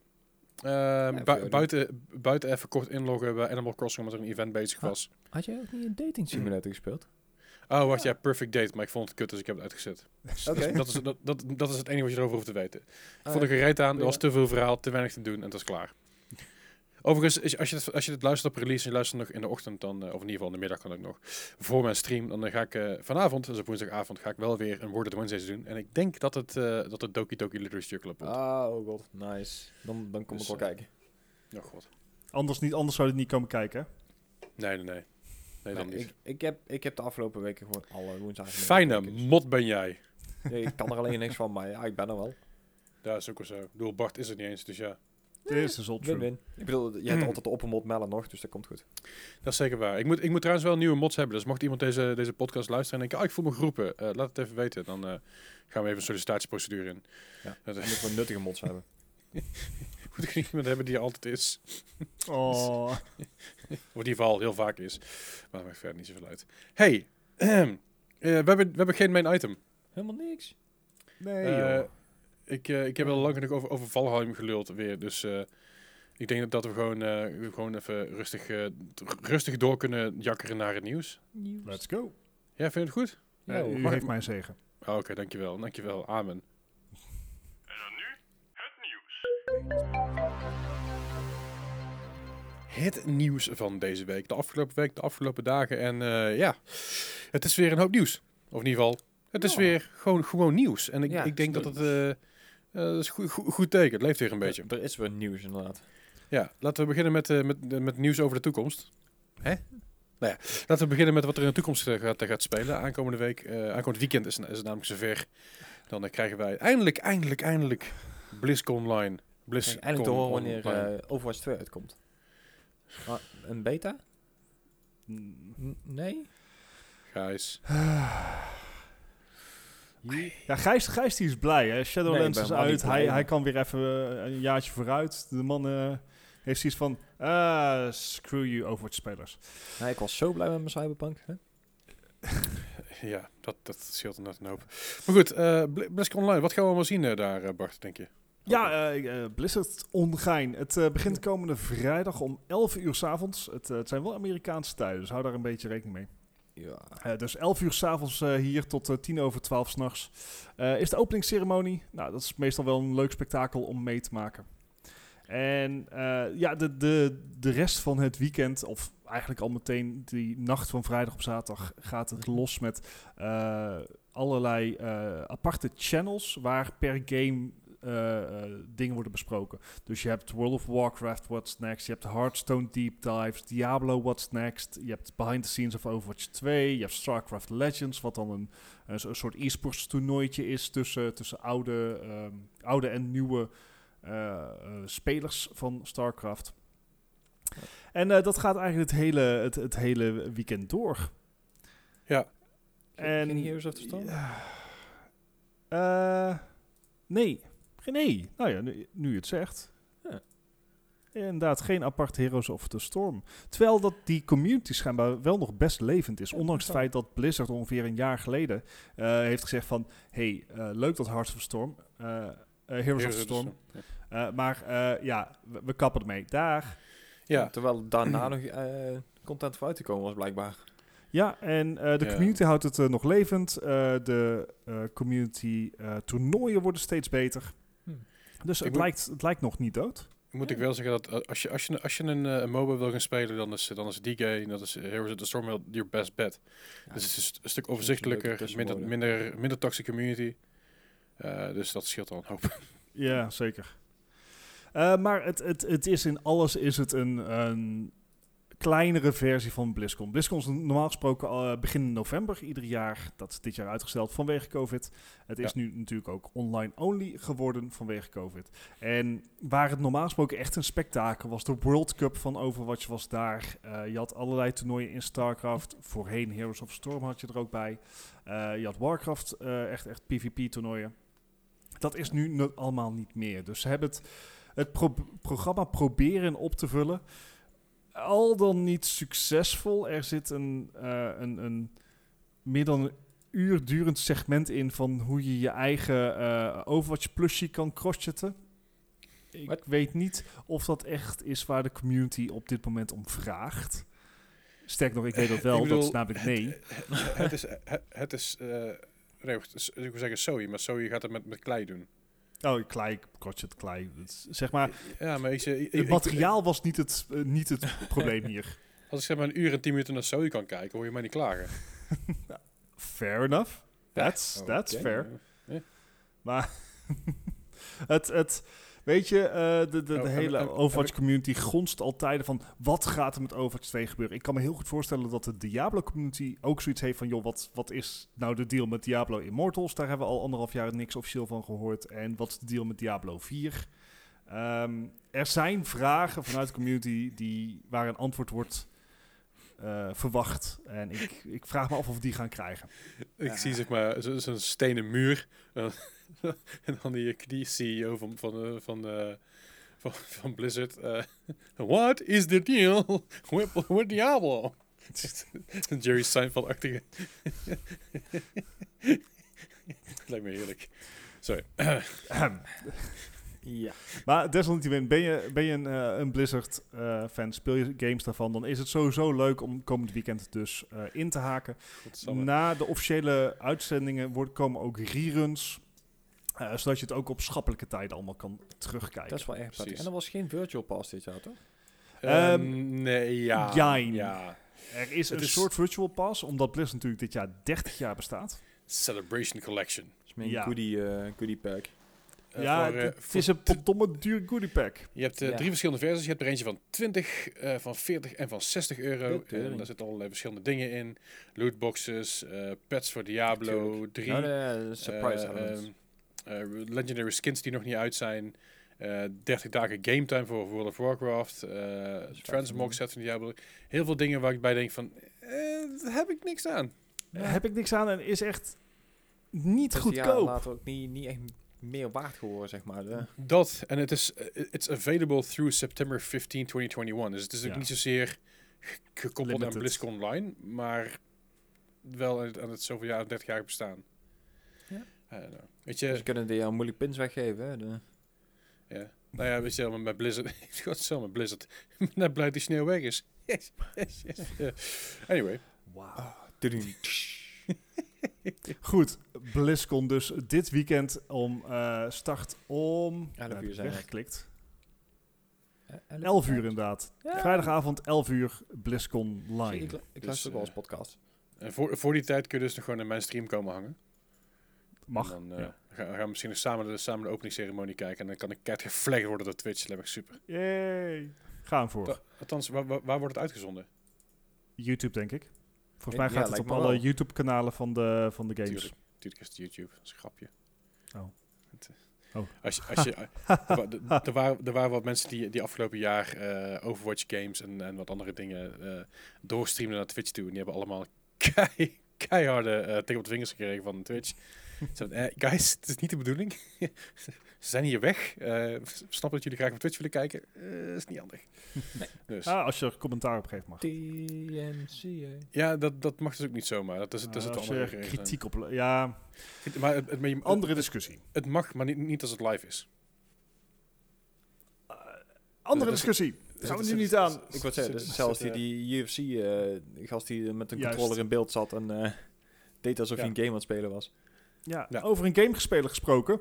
Ehm, buiten, buiten even kort inloggen bij Animal Crossing, omdat er een event bezig was. Had jij ook niet een dating simulator gespeeld? Oh, wacht, ja, Perfect Date. Maar ik vond het kut, dus ik heb het uitgezet. Dus Oké. dat, is, dat, dat, dat is het enige wat je erover hoeft te weten. Ik Ah, vond er gereed aan, er was te veel verhaal, te weinig te doen en het was klaar. Overigens, is- als je, het, als je het luistert op release en je luistert nog in de ochtend, dan, eh, of in ieder geval in de middag kan ik nog, voor mijn stream, dan eh, ga ik eh, vanavond, dus op woensdagavond, ga ik wel weer een Word of the Wednesdays doen. En ik denk dat het, eh dat het Doki Doki Literature Club wordt. Ah, oh god. Nice. Dan, dan kom Dus, ik wel eh, kijken. Oh god. Anders, niet, anders zou je niet komen kijken. Nee, nee, nee. Nee, dan Nee, niet. ik, ik, heb, ik heb de afgelopen weken gewoon alle woensdagen... Fijne mot ben jij. dus- Nee, ik kan er alleen niks van, maar ja, ik ben er wel. Dat is ook wel zo. Ik bedoel, Bart is het niet eens, dus ja. This is all true. Win-win. Ik bedoel, je hebt altijd de oppermot Mellen nog, dus dat komt goed. Dat is zeker waar. Ik moet, ik moet trouwens wel nieuwe mods hebben. Dus mocht iemand deze, deze podcast luisteren en denken, ah, ik voel me geroepen, eh, laat het even weten. Dan eh, gaan we even een sollicitatieprocedure in. Ja. Dat Dan moeten we nuttige mods hebben. moet ik iemand hebben die er altijd is. Oh. Of in ieder geval heel vaak is. Maar dat maakt verder niet zoveel uit. Hey, eh, we, hebben, we hebben geen main item. Helemaal niks. Nee, joh. Ik, eh, ik heb al lang genoeg over, over Valheim geluld weer. Dus eh, ik denk dat, dat we gewoon, eh, gewoon even rustig, eh, rustig door kunnen jakkeren naar het nieuws. Let's go. Ja, vind je het goed? Ja, Eh, u mag- heeft mijn zegen. Oh, Oké, dankjewel. Dankjewel. Amen. Het nieuws van deze week, de afgelopen week, de afgelopen dagen. En eh, ja, het is weer een hoop nieuws. Of in ieder geval, het is Ja. weer gewoon, gewoon nieuws. En ik, Ja, ik denk dat het eh, eh, dat is goed, goed, goed teken. Het leeft weer een beetje. Er is weer nieuws inderdaad. Ja, laten we beginnen met, eh, met, met nieuws over de toekomst. Hè? Nou ja, laten we beginnen met wat er in de toekomst eh, gaat, gaat spelen. Aankomende week, aankomend weekend is, is het namelijk zover. Dan krijgen wij eindelijk, eindelijk, eindelijk BlizzCon Online. Eindelijk te horen wanneer Overwatch 2 uitkomt. Ah, een beta? N- nee? Gijs. Ja, Gijs, Gijs die is blij. Hè? Shadowlands Nee, is uit. Hij, hij kan weer even eh, een jaartje vooruit. De man eh, heeft zoiets van... ah, screw you Overwatch-spelers. Nee, ik was zo blij met mijn Cyberpunk. Hè? Ja, dat, dat scheelt inderdaad een hoop. Maar goed, eh Bli- BlizzCon Online. Wat gaan we allemaal zien daar, eh, Bart, denk je? Ja, eh, eh, Blizzard Ongein. Het eh, begint komende vrijdag om 11 uur s avonds. Het, het zijn wel Amerikaanse tijden, dus hou daar een beetje rekening mee. Ja. Eh, dus 11 uur s'avonds avonds hier tot eh, 10 over 12 s'nachts. nachts is de openingsceremonie. Nou, dat is meestal wel een leuk spektakel om mee te maken. En eh, ja, de, de, de rest van het weekend, of eigenlijk al meteen die nacht van vrijdag op zaterdag, gaat het los met eh, allerlei eh, aparte channels waar per game dingen worden besproken. Dus je hebt World of Warcraft, What's Next. Je hebt Hearthstone Deep Dives, Diablo, What's Next. Je hebt Behind the Scenes of Overwatch 2. Je hebt StarCraft Legends, wat dan een, een, soort e-sports toernooitje is tussen, tussen oude, ehm, oude en nieuwe eh, eh, spelers van StarCraft. En eh, dat gaat eigenlijk het hele, het, het hele weekend door. Ja. En, Geen Heroes of the Storm? nee. Nee. Nou ja, nu, nu je het zegt. Ja. Inderdaad, geen apart Heroes of the Storm. Terwijl dat die community schijnbaar wel nog best levend is. ondanks het feit dat Blizzard ongeveer een jaar geleden heeft gezegd van... hey, leuk dat Hearts of Storm... Eh, Heroes, of the Storm. Eh, maar eh, ja, we, kappen ermee. Daar. Ja. Terwijl daarna nog content voor uit te komen was blijkbaar. Ja, en de community houdt het nog levend. de community toernooien worden steeds beter. Dus het lijkt, het lijkt nog niet dood. Moet ik wel zeggen dat als je, als je, als je een, uh, MOBA wil gaan spelen, dan is, dan is DK, dat is Heroes of the Storm wel your best bet. dus het is een stuk overzichtelijker, minder, minder, minder toxic community. Uh, dus dat scheelt al een hoop. Ja, zeker. Uh, maar het, het, het is in alles is het een, een kleinere versie van BlizzCon. BlizzCon is normaal gesproken uh, begin november ieder jaar. Dat is dit jaar uitgesteld vanwege COVID. Het is nu natuurlijk ook online only geworden vanwege COVID. En waar het normaal gesproken echt een spektakel was, de World Cup van Overwatch was daar. Uh, je had allerlei toernooien in StarCraft. Voorheen Heroes of Storm had je er ook bij. Uh, je had Warcraft, echt, echt PvP-toernooien. Dat is nu allemaal niet meer. Dus ze hebben het, het programma proberen op te vullen. Al dan niet succesvol. Er zit een, uh, een, een meer dan een uur durend segment in van hoe je je eigen uh, Overwatch plusje kan crosszetten. Ik weet niet of dat echt is waar de community op dit moment om vraagt. Sterk nog, ik weet dat wel, dat is namelijk nee. Het, het is, het, is uh, Nee, ik wil zeggen Zoe, maar Zoe gaat het met, met klei doen. Oh, klei, crotchet, klei. zeg maar, ja, maar ik, ik, het materiaal was niet het, uh, niet het probleem hier. Als ik zeg maar een uur en tien minuten naar Zoe kan kijken, hoor je mij niet klagen. fair enough. That's, ja. that's fair. Yeah. Maar het, het, Weet je, uh, de, de, de hele Overwatch community gonst altijd van wat gaat er met Overwatch 2 gebeuren. Ik kan me heel goed voorstellen dat de Diablo community ook zoiets heeft van joh, wat, wat is nou de deal met Diablo Immortals? Daar hebben we al anderhalf jaar niks officieel van gehoord. En wat is de deal met Diablo 4? Um, ehm, er zijn vragen vanuit de community die, waar een antwoord wordt uh, verwacht. En ik, ik vraag me af of we die gaan krijgen. Ik zie zeg maar zo'n stenen muur. en dan die, die CEO van, van, van, uh, van, van, Blizzard. Uh, What is the deal with, with Diablo? Jerry Seinfeld-achtige. Lijkt me heerlijk. Sorry. Ja. Maar desalniettemin, ben je, ben je een, uh, een Blizzard-fan, uh, speel je games daarvan, dan is het sowieso leuk om komend weekend dus uh, in te haken. Na de officiële uitzendingen wordt, komen ook reruns. Uh, zodat je het ook op schappelijke tijden allemaal kan terugkijken. Dat is wel erg En er was geen virtual pass dit jaar, toch? Um, nee, ja. ja. Er is een soort virtual pass, omdat Blizzard natuurlijk dit jaar 30 jaar bestaat. Celebration Collection. Dat is goodie, uh, goodie pack. Uh, ja, voor, het is een domme duur goodie pack. Je hebt drie verschillende versies. Je hebt er eentje van 20, van 40 en van 60 euro. En daar zitten allerlei verschillende dingen in. Lootboxes, pets voor Diablo 3. Nou, surprise elements. Uh, legendary skins die nog niet uit zijn. Uh, 30 dagen game time voor World of Warcraft. Uh, transmog set van Diablo. Heel veel dingen waar ik bij denk van... Uh, heb ik niks aan. Heb ik niks aan en is echt niet dus goedkoop. Ja, later ook niet, niet echt meer waard geworden, zeg maar. De. Dat, en het is it's available through September 15, 2021. Dus het is ook niet zozeer gekoppeld Limited. aan BlizzCon Online, maar wel aan het, aan het zoveel jaar, 30 jaar bestaan. Weet je, ze kunnen die al moeilijk pins weggeven. Hè? De... Ja. Nou ja, weet je, maar met Blizzard. God, zo met Blizzard. Net blijkt die sneeuw weg is. Yes, yes, yes. Anyway. Wow. Tudum. Goed, BlizzCon dus dit weekend om eh, start om... Elf Nou, uur zijn we. weggeklikt. Eh, 11 uur inderdaad. Ja. Vrijdagavond 11 uur BlizzCon Ik, live. ik Dus, luister ook wel eh, podcast. En voor, voor die tijd kun je dus nog gewoon in mijn stream komen hangen. Mag. En dan eh, ja. gaan, gaan we misschien nog samen de, samen de openingsceremonie kijken. En dan kan ik keihard geflagd worden door Twitch. Dat heb ik super. Yay. Ga hem voor. Althans, waar, waar, waar wordt het uitgezonden? YouTube, denk ik. Volgens Ja, mij gaat het op alle. YouTube-kanalen van de, van de games. Tuurlijk, tuurlijk is het YouTube. Dat is een grapje. Oh. Het, Oh. Als je, als je, eh, er, waren, er waren wat mensen die, die afgelopen jaar eh, Overwatch games en, en wat andere dingen eh doorstreamden naar Twitch toe. En die hebben allemaal kei, keiharde eh tegen op de vingers gekregen van Twitch. Zo, eh, guys, het is niet de bedoeling. Ze zijn hier weg. Eh snap dat jullie graag op Twitch willen kijken. Eh is niet handig. Dus, Ah, als je er commentaar op geeft mag. TNC. ja, dat, dat mag dus ook niet zomaar. Dat is, dat is Ah, het als andere je kritiek op... Ja, Maar het, het, maar je- andere discussie. het mag, maar niet, niet als het live is. Andere dat is- discussie. dat Gaan we nu dat niet aan. dat Ik wou zeggen, dus zelfs die, eh, die UFC-gast die met een Juist. controller in beeld zat en eh, deed alsof Ja. hij een game aan het spelen was. Ja, Ja. over een gamespeler gesproken.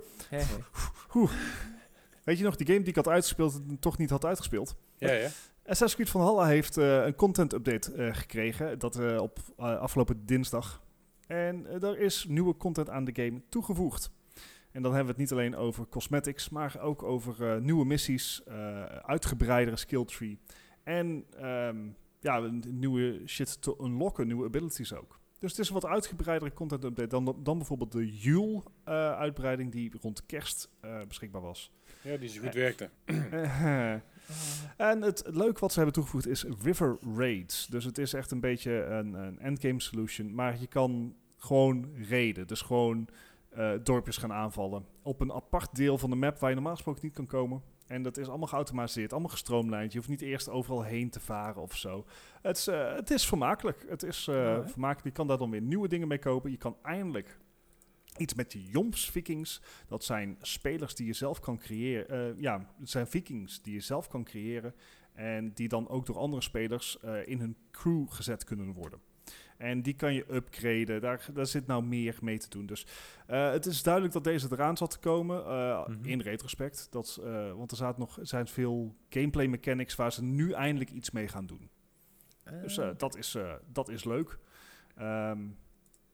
Weet je nog, die game die ik had uitgespeeld en toch niet had uitgespeeld? Ja, ja. Assassin's Creed Valhalla heeft eh, een content update eh, gekregen. Dat eh, op afgelopen dinsdag. En er is nieuwe content aan de game toegevoegd. En dan hebben we het niet alleen over cosmetics, maar ook over eh, nieuwe missies, eh uitgebreidere skill tree. En ehm, ja, nieuwe shit te unlocken, nieuwe abilities ook. Dus het is een wat uitgebreidere content update dan, dan bijvoorbeeld de Yule-uitbreiding die rond kerst eh, beschikbaar was. Ja, die zo goed werkte. Eh, en het leuke wat ze hebben toegevoegd is River Raids. Dus het is echt een beetje een, een endgame solution. Maar je kan gewoon raiden. Dus gewoon eh, dorpjes gaan aanvallen. Op een apart deel van de map waar je normaal gesproken niet kan komen. En dat is allemaal geautomatiseerd, allemaal gestroomlijnd. Je hoeft niet eerst overal heen te varen of zo. Het is, eh, het is vermakelijk. Het is eh, Ja, vermakelijk. Je kan daar dan weer nieuwe dingen mee kopen. Je kan eindelijk iets met die Joms Vikings. Dat zijn spelers die je zelf kan creëren. Eh, ja, het zijn Vikings die je zelf kan creëren. En die dan ook door andere spelers in hun crew gezet kunnen worden. En die kan je upgraden. Daar, daar zit nou meer mee te doen. Dus eh, het is duidelijk dat deze eraan zat te komen. eh, Mhm. In retrospect. Dat, eh, want er zaten nog, zijn veel gameplay mechanics waar ze nu eindelijk iets mee gaan doen. Dus eh, dat, is, dat is leuk. Ehm,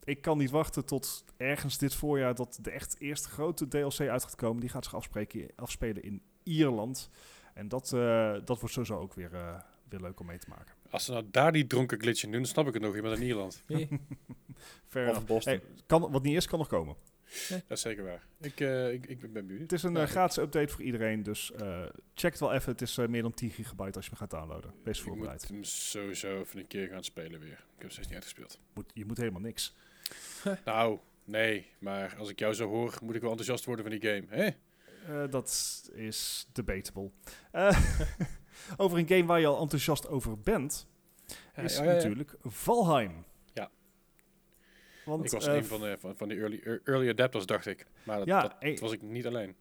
ik kan niet wachten tot ergens dit voorjaar dat de echt eerste grote DLC uit gaat komen. Die gaat zich afspreken, afspelen in Ierland. En dat, dat wordt sowieso ook weer, weer leuk om mee te maken. Als ze nou daar die dronken glitch in doen, dan snap ik het nog. Bent in Ierland. Fair of enough. Boston. Hey, kan, wat niet is, kan nog komen. Dat is zeker waar. Ik, eh, ik, ik ben benieuwd. Het is een eh, ik- gratis update voor iedereen. Dus eh, check het wel even. Het is meer dan 10 gigabyte als je hem gaat downloaden. Wees Ik voorbereid. moet hem sowieso even een keer gaan spelen weer. Ik heb hem steeds niet uitgespeeld. Moet, je moet helemaal niks. Nou, nee. Maar als ik jou zo hoor, moet ik wel enthousiast worden van die game. Hè? Eh, dat is debatable. Over een game waar je al enthousiast over bent, is ja, ja, ja. natuurlijk Valheim. Ja. Want, Ik was eh, een van de, van, van de early, ear- early adapters, dacht ik. Maar dat, Ja, dat eh, was ik niet alleen.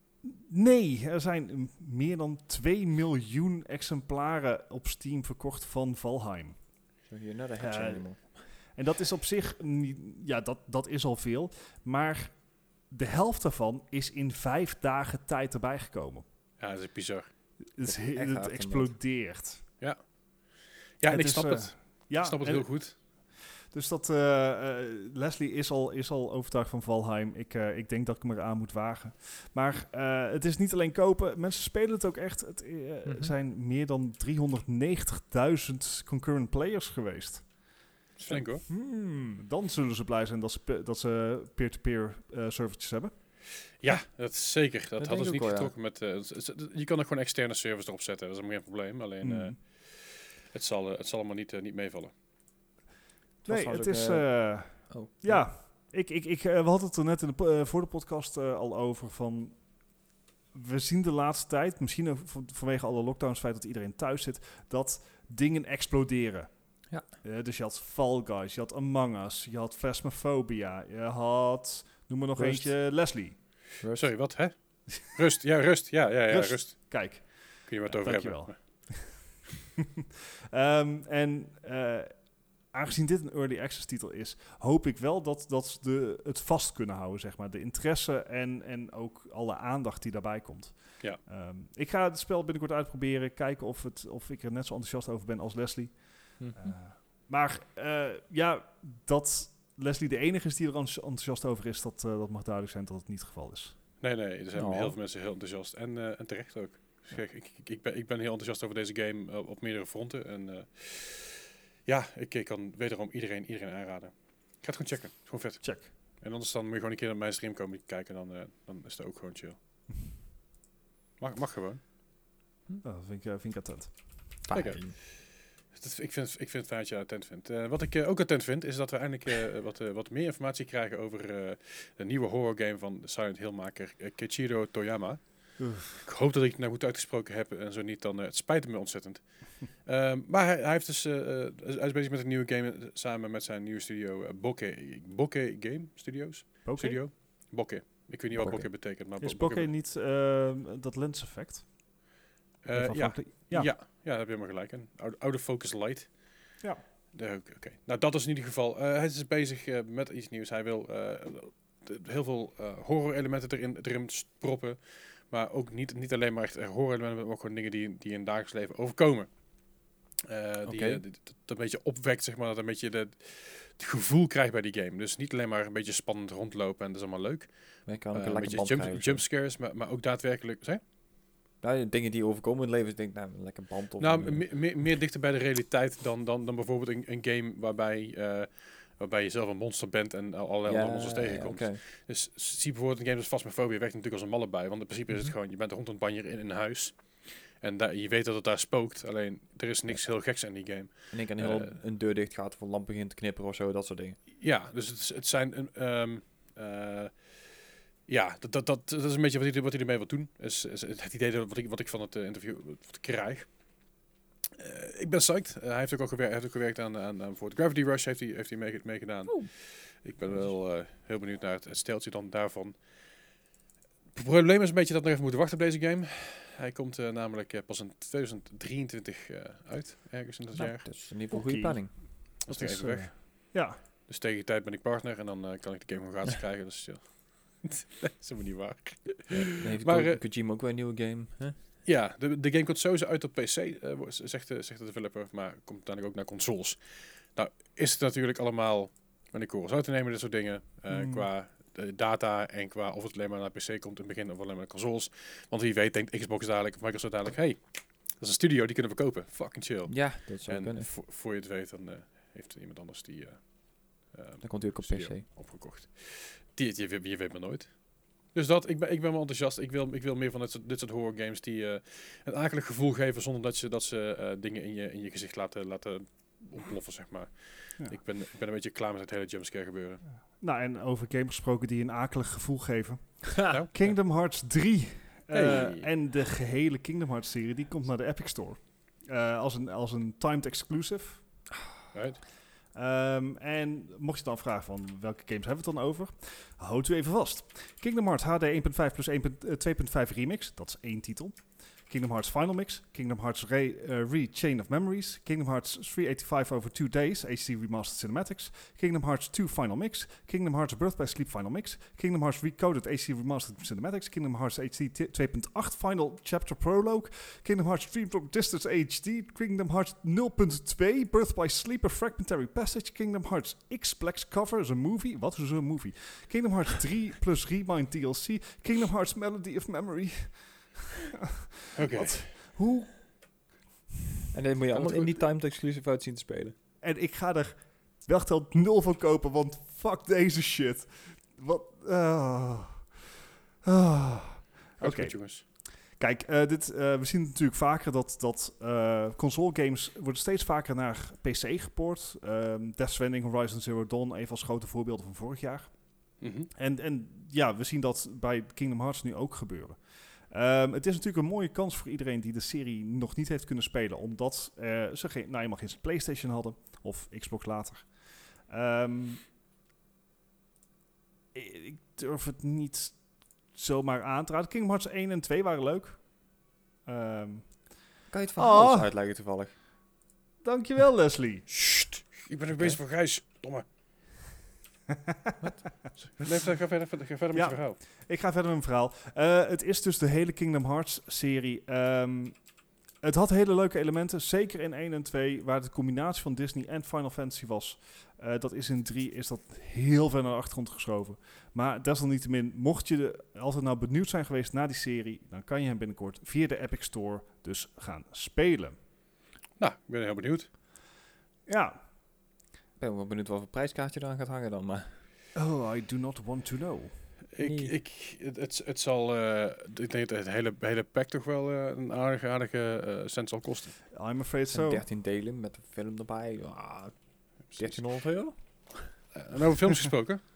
Nee, er zijn meer dan 2 miljoen exemplaren op Steam verkocht van Valheim. So you're not a hatcher Eh. En dat is op zich, niet, ja, dat, dat is al veel. Maar de helft daarvan is in vijf dagen tijd erbij gekomen. Ja, dat is bizar. Het, is het explodeert. Ja, en Het ik is, snap eh, het. Ja, ik snap het heel goed. Dus dat, eh, eh, Leslie is al, is al overtuigd van Valheim. Ik, eh, ik denk dat ik me eraan moet wagen. Maar eh, het is niet alleen kopen. Mensen spelen het ook echt. Het eh, Mhm. zijn meer dan 390.000 concurrent players geweest. Dat is flink hoor. Hmm, dan zullen ze blij zijn dat ze, pe- dat ze peer-to-peer eh servertjes hebben. Ja, dat is zeker. Dat, ze ik niet wel, getrokken met... eh, je kan er gewoon externe servers erop zetten. Dat is helemaal geen probleem. Alleen, Hmm. eh, het, zal, eh, het zal allemaal niet, niet meevallen. Het nee, het is... eh, Oh. ja, ik, ik, ik, we hadden het er net in de, voor de podcast al over van... We zien de laatste tijd, misschien ook vanwege alle lockdowns, het feit dat iedereen thuis zit, dat dingen exploderen. Ja. Eh, dus je had Fall Guys, je had Among Us, je had Phasmophobia, je had, noem maar nog Rust. eentje, Leslie. Rust. Sorry, wat? Hè? Rust. Ja, rust. Ja, ja, ja, Rust. rust. Kijk, Kun je wat Ja, over dankjewel. hebben. Ehm, en eh, aangezien dit een early access titel is, hoop ik wel dat, dat ze de, het vast kunnen houden, zeg maar. De interesse en, en ook alle aandacht die daarbij komt. Ja. Ehm, ik ga het spel binnenkort uitproberen, kijken of, het, of ik er net zo enthousiast over ben als Leslie. Mhm. Eh, maar eh, ja, dat Leslie de enige is die er enthousi- enthousiast over is, dat, eh, dat mag duidelijk zijn dat het niet het geval is. Nee, nee, er zijn Oh. heel veel mensen heel enthousiast. En, eh, en terecht ook. Dus kijk, ik, ik, ik, ben, ik ben heel enthousiast over deze game eh, op meerdere fronten. En eh, ja, ik, ik kan wederom iedereen, iedereen aanraden. Ik ga het gewoon checken. Gewoon vet. Check. En anders dan moet je gewoon een keer naar mijn stream komen kijken. Dan, eh, dan is het ook gewoon chill. Mag, mag gewoon. Nou, dat vind ik, vind ik attent. Ik, vind, ik vind het fijn dat je attent vindt. Eh, wat ik eh, ook attent vind, is dat we eindelijk eh, wat, wat meer informatie krijgen over eh, de nieuwe horror game van de Silent Hill maker eh, Keiichiro Toyama. Ik hoop dat ik het nou goed uitgesproken heb en zo niet, dan het spijt me ontzettend. Ehm, maar hij, hij, heeft dus, hij is bezig met een nieuwe game samen met zijn nieuwe studio eh, Bokeh, Bokeh Game Studios. Bokeh? Studio? Bokeh. Ik weet niet wat Bokeh. Bokeh betekent, maar Is Bo- Bokeh niet eh, dat lens effect? Eh, Even ja, ja. ja. Ja, daar heb je helemaal gelijk in. Oude, oude focus light. Ja. Oké, nou dat is in ieder geval. eh, hij is bezig eh, met iets nieuws. Hij wil eh, heel veel eh, horror elementen erin, erin proppen. Maar ook niet, niet alleen maar echt eh, horror elementen, maar ook gewoon dingen die, die in het dagelijks leven overkomen. Die, dat een beetje opwekt, zeg maar, dat een beetje de, het gevoel krijgt bij die game. Dus niet alleen maar een beetje spannend rondlopen en dat is allemaal leuk. Maar je kan ook een beetje jump, jumpscares, maar, maar ook daadwerkelijk... Zeg? Nou, dingen die overkomen in het leven, is denk ik, nou, lekker band of Nou, een, meer, meer dichter bij de realiteit dan, dan, dan bijvoorbeeld een, een game waarbij, eh, waarbij je zelf een monster bent en al- allerlei andere monsters tegenkomt. Dus zie bijvoorbeeld een game als Phasmophobia werkt natuurlijk als een malle bij. Want in principe is het Mhm. gewoon, je bent rond een banjer in een huis. En daar, je weet dat het daar spookt. Alleen, er is niks heel geks aan die game. En ik kan heel Eh. een deur dicht gaat of een lamp begint te knipperen of zo, dat soort dingen. Ja, dus het, het zijn... een, eh, ja, dat, dat, dat, dat is een beetje wat hij, wat hij ermee wil doen. Is, is het idee dat wat ik, wat ik van het eh, interview wat ik krijg. Eh, ik ben psyched. Eh, hij heeft ook al gewerkt, heeft ook gewerkt aan, aan, aan voor Gravity Rush. Heeft hij, heeft hij mee, meegedaan. Oeh. Ik ben wel eh, heel benieuwd naar het, het steltje dan daarvan. Het probleem is een beetje dat we nog even moeten wachten op deze game. Hij komt eh, namelijk pas in 2023 eh, uit, ergens in dat Nou, jaar. dat is in ieder geval een goede planning. Dat is Dus, even weg. ja, Dus tegen die tijd ben ik partner en dan kan ik de game gewoon gratis krijgen. Dus ja, dat is helemaal niet waar. Dan heeft Maar, Ko- eh, Kojima ook weer een nieuwe game. Hè? Ja, de, de game komt sowieso uit op PC, eh, zegt, de, zegt de developer, maar komt uiteindelijk ook naar consoles. Nou, is het natuurlijk allemaal met de korrels uit te nemen, dit soort dingen, eh, Mm. qua data en qua of het alleen maar naar PC komt in het begin of alleen maar naar consoles. Want wie weet denkt Xbox dadelijk of Microsoft dadelijk, hey, dat is een studio, die kunnen we kopen. Fucking chill. Ja, dat zou en kunnen. voor, voor je het weet, dan eh, heeft er iemand anders die... eh, eh, Dan komt hij ook op PC. opgekocht. Die, je, je weet maar nooit. Dus dat, ik ben, ik ben wel enthousiast. Ik wil, ik wil meer van dit soort, dit soort horror games die eh, een akelig gevoel geven zonder dat ze, dat ze eh, dingen in je, in je gezicht laten, laten ontploffen, zeg maar. Ja. Ik, ben, ik ben een beetje klaar met het hele jumpscare gebeuren. nou en over games gesproken die een akelig gevoel geven. Kingdom Hearts 3 eh, en de gehele Kingdom Hearts serie, die komt naar de Epic Store. Als, een, als een timed exclusive. right? Ehm, en mocht je dan vragen van welke games hebben we het dan over? Houd u even vast. Kingdom Hearts HD 1.5 plus 1.2.5 Remix, dat is één titel. Kingdom Hearts Final Mix, Kingdom Hearts Re, eh, Chain of Memories, Kingdom Hearts 385 over 2 Days, HD Remastered Cinematics, Kingdom Hearts 2 Final Mix, Kingdom Hearts Birth by Sleep Final Mix, Kingdom Hearts Recoded HD Remastered Cinematics, Kingdom Hearts HD t- 2.8 Final Chapter Prologue, Kingdom Hearts Dream Drop Distance HD, Kingdom Hearts 0.2 Birth by Sleep A Fragmentary Passage, Kingdom Hearts X-Plex Cover is een movie. Wat is een movie? Kingdom Hearts 3 plus Remind DLC, Kingdom Hearts Melody of Memory. Oké. Wat? Hoe En dan moet je allemaal in die timed exclusive uit zien te spelen. En ik ga er wel geteld nul van kopen, want fuck deze shit. Wat? ah. Ah. Gaat Oké, jongens. kijk, eh, dit, eh, we zien natuurlijk vaker dat, dat eh, console games worden steeds vaker naar PC gepoord. Ehm Death Stranding, Horizon Zero Dawn, even als grote voorbeelden van vorig jaar. Mhm. En, en ja, we zien dat bij Kingdom Hearts nu ook gebeuren. Ehm, het is natuurlijk een mooie kans voor iedereen die de serie nog niet heeft kunnen spelen, omdat eh, ze geen, nou eenmaal geen PlayStation hadden of Xbox later. Ehm, ik, durf het niet zomaar aan te raden. Kingdom Hearts 1 en 2 waren leuk. Ehm, Kan je het verhaal Oh. eens uitleggen toevallig? dankjewel, Leslie. Sst, Ik ben nog bezig voor Gijs. Domme. Nee, ga verder, ga verder met Ja. je verhaal. Ik ga verder met mijn verhaal. Eh, het is dus de hele Kingdom Hearts serie. Ehm, het had hele leuke elementen, zeker in 1 en 2, waar de combinatie van Disney en Final Fantasy was. Eh, dat is in 3 is dat heel ver naar de achtergrond geschoven. Maar desalniettemin, mocht je de- altijd nou benieuwd zijn geweest naar die serie, dan kan je hem binnenkort via de Epic Store dus gaan spelen. Nou, ik ben heel benieuwd. Ja. Ik ben wel benieuwd wat voor prijskaartje eraan gaat hangen dan. Maar Oh, I do not want to know. Ik, Nee. ik, het, het, het zal, eh, ik denk dat het hele, hele pack toch wel eh, een aardige, aardige eh, cent zal kosten. I'm afraid so. 13 delen met een film erbij. Ah, 1300 euro? En over films gesproken.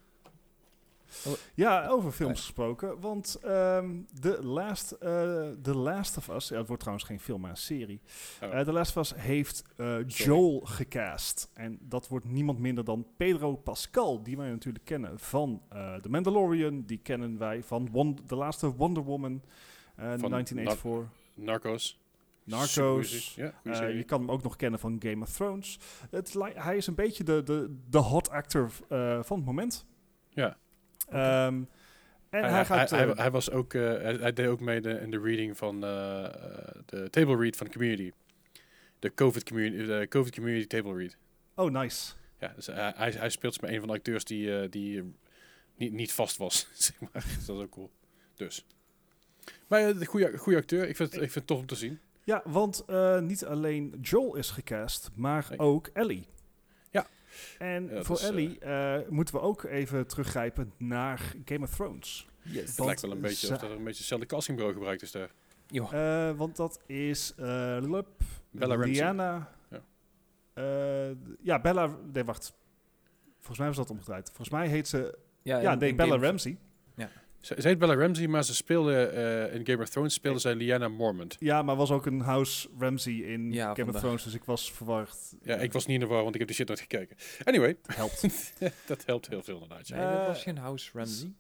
Ja, over films gesproken. Want ehm The, Last, eh, The Last of Us... Ja, het wordt trouwens geen film, maar een serie. Oh. Eh The Last of Us heeft eh, Joel gecast. En dat wordt niemand minder dan Pedro Pascal. Die wij natuurlijk kennen van eh The Mandalorian. Die kennen wij van Won- The Last of Wonder Woman. Van 1984. Narcos. Narcos. Ja, je kan hem ook nog kennen van Game of Thrones. Het, hij is een beetje de, de, de hot actor eh, van het moment. Ja. Ehm, en hij, gaat... hij, eh, hij was ook, eh, hij, deed ook mee de, in de reading van eh, de table read van de community. De COVID community, de COVID community table read. oh, nice. Ja, dus hij, speelt met een van de acteurs die, die niet, niet vast was, zeg maar. Dus dat is ook cool. Dus. Maar de goede, goede acteur, ik vind, het, ik vind het tof om te zien. Ja, want niet alleen Joel is gecast, maar Nee. ook Ellie. Ja. En Ja, voor eh, Ellie eh, moeten we ook even teruggrijpen naar Game of Thrones. Yes. Het lijkt wel een beetje of er een beetje hetzelfde castingbureau gebruikt is daar. Eh, want dat is eh Lup, Bella. Diana. Ja. eh, ja, Bella. Nee, wacht. Volgens mij was dat omgedraaid. Volgens mij heet ze. Ja, in- nee, in Bella Ramsey. Ze, ze heet Bella Ramsey, maar ze speelde eh, in Game of Thrones speelde zij Lyanna Mormont. Ja, maar was ook een House Ramsey in Ja, Game of. Thrones, dus ik was verward. Ja, ik was niet in de war, want ik heb die shit nooit gekeken. Anyway, Helpt. dat helpt heel veel inderdaad. Ja. Nee, dat Eh, was geen House Ramsey.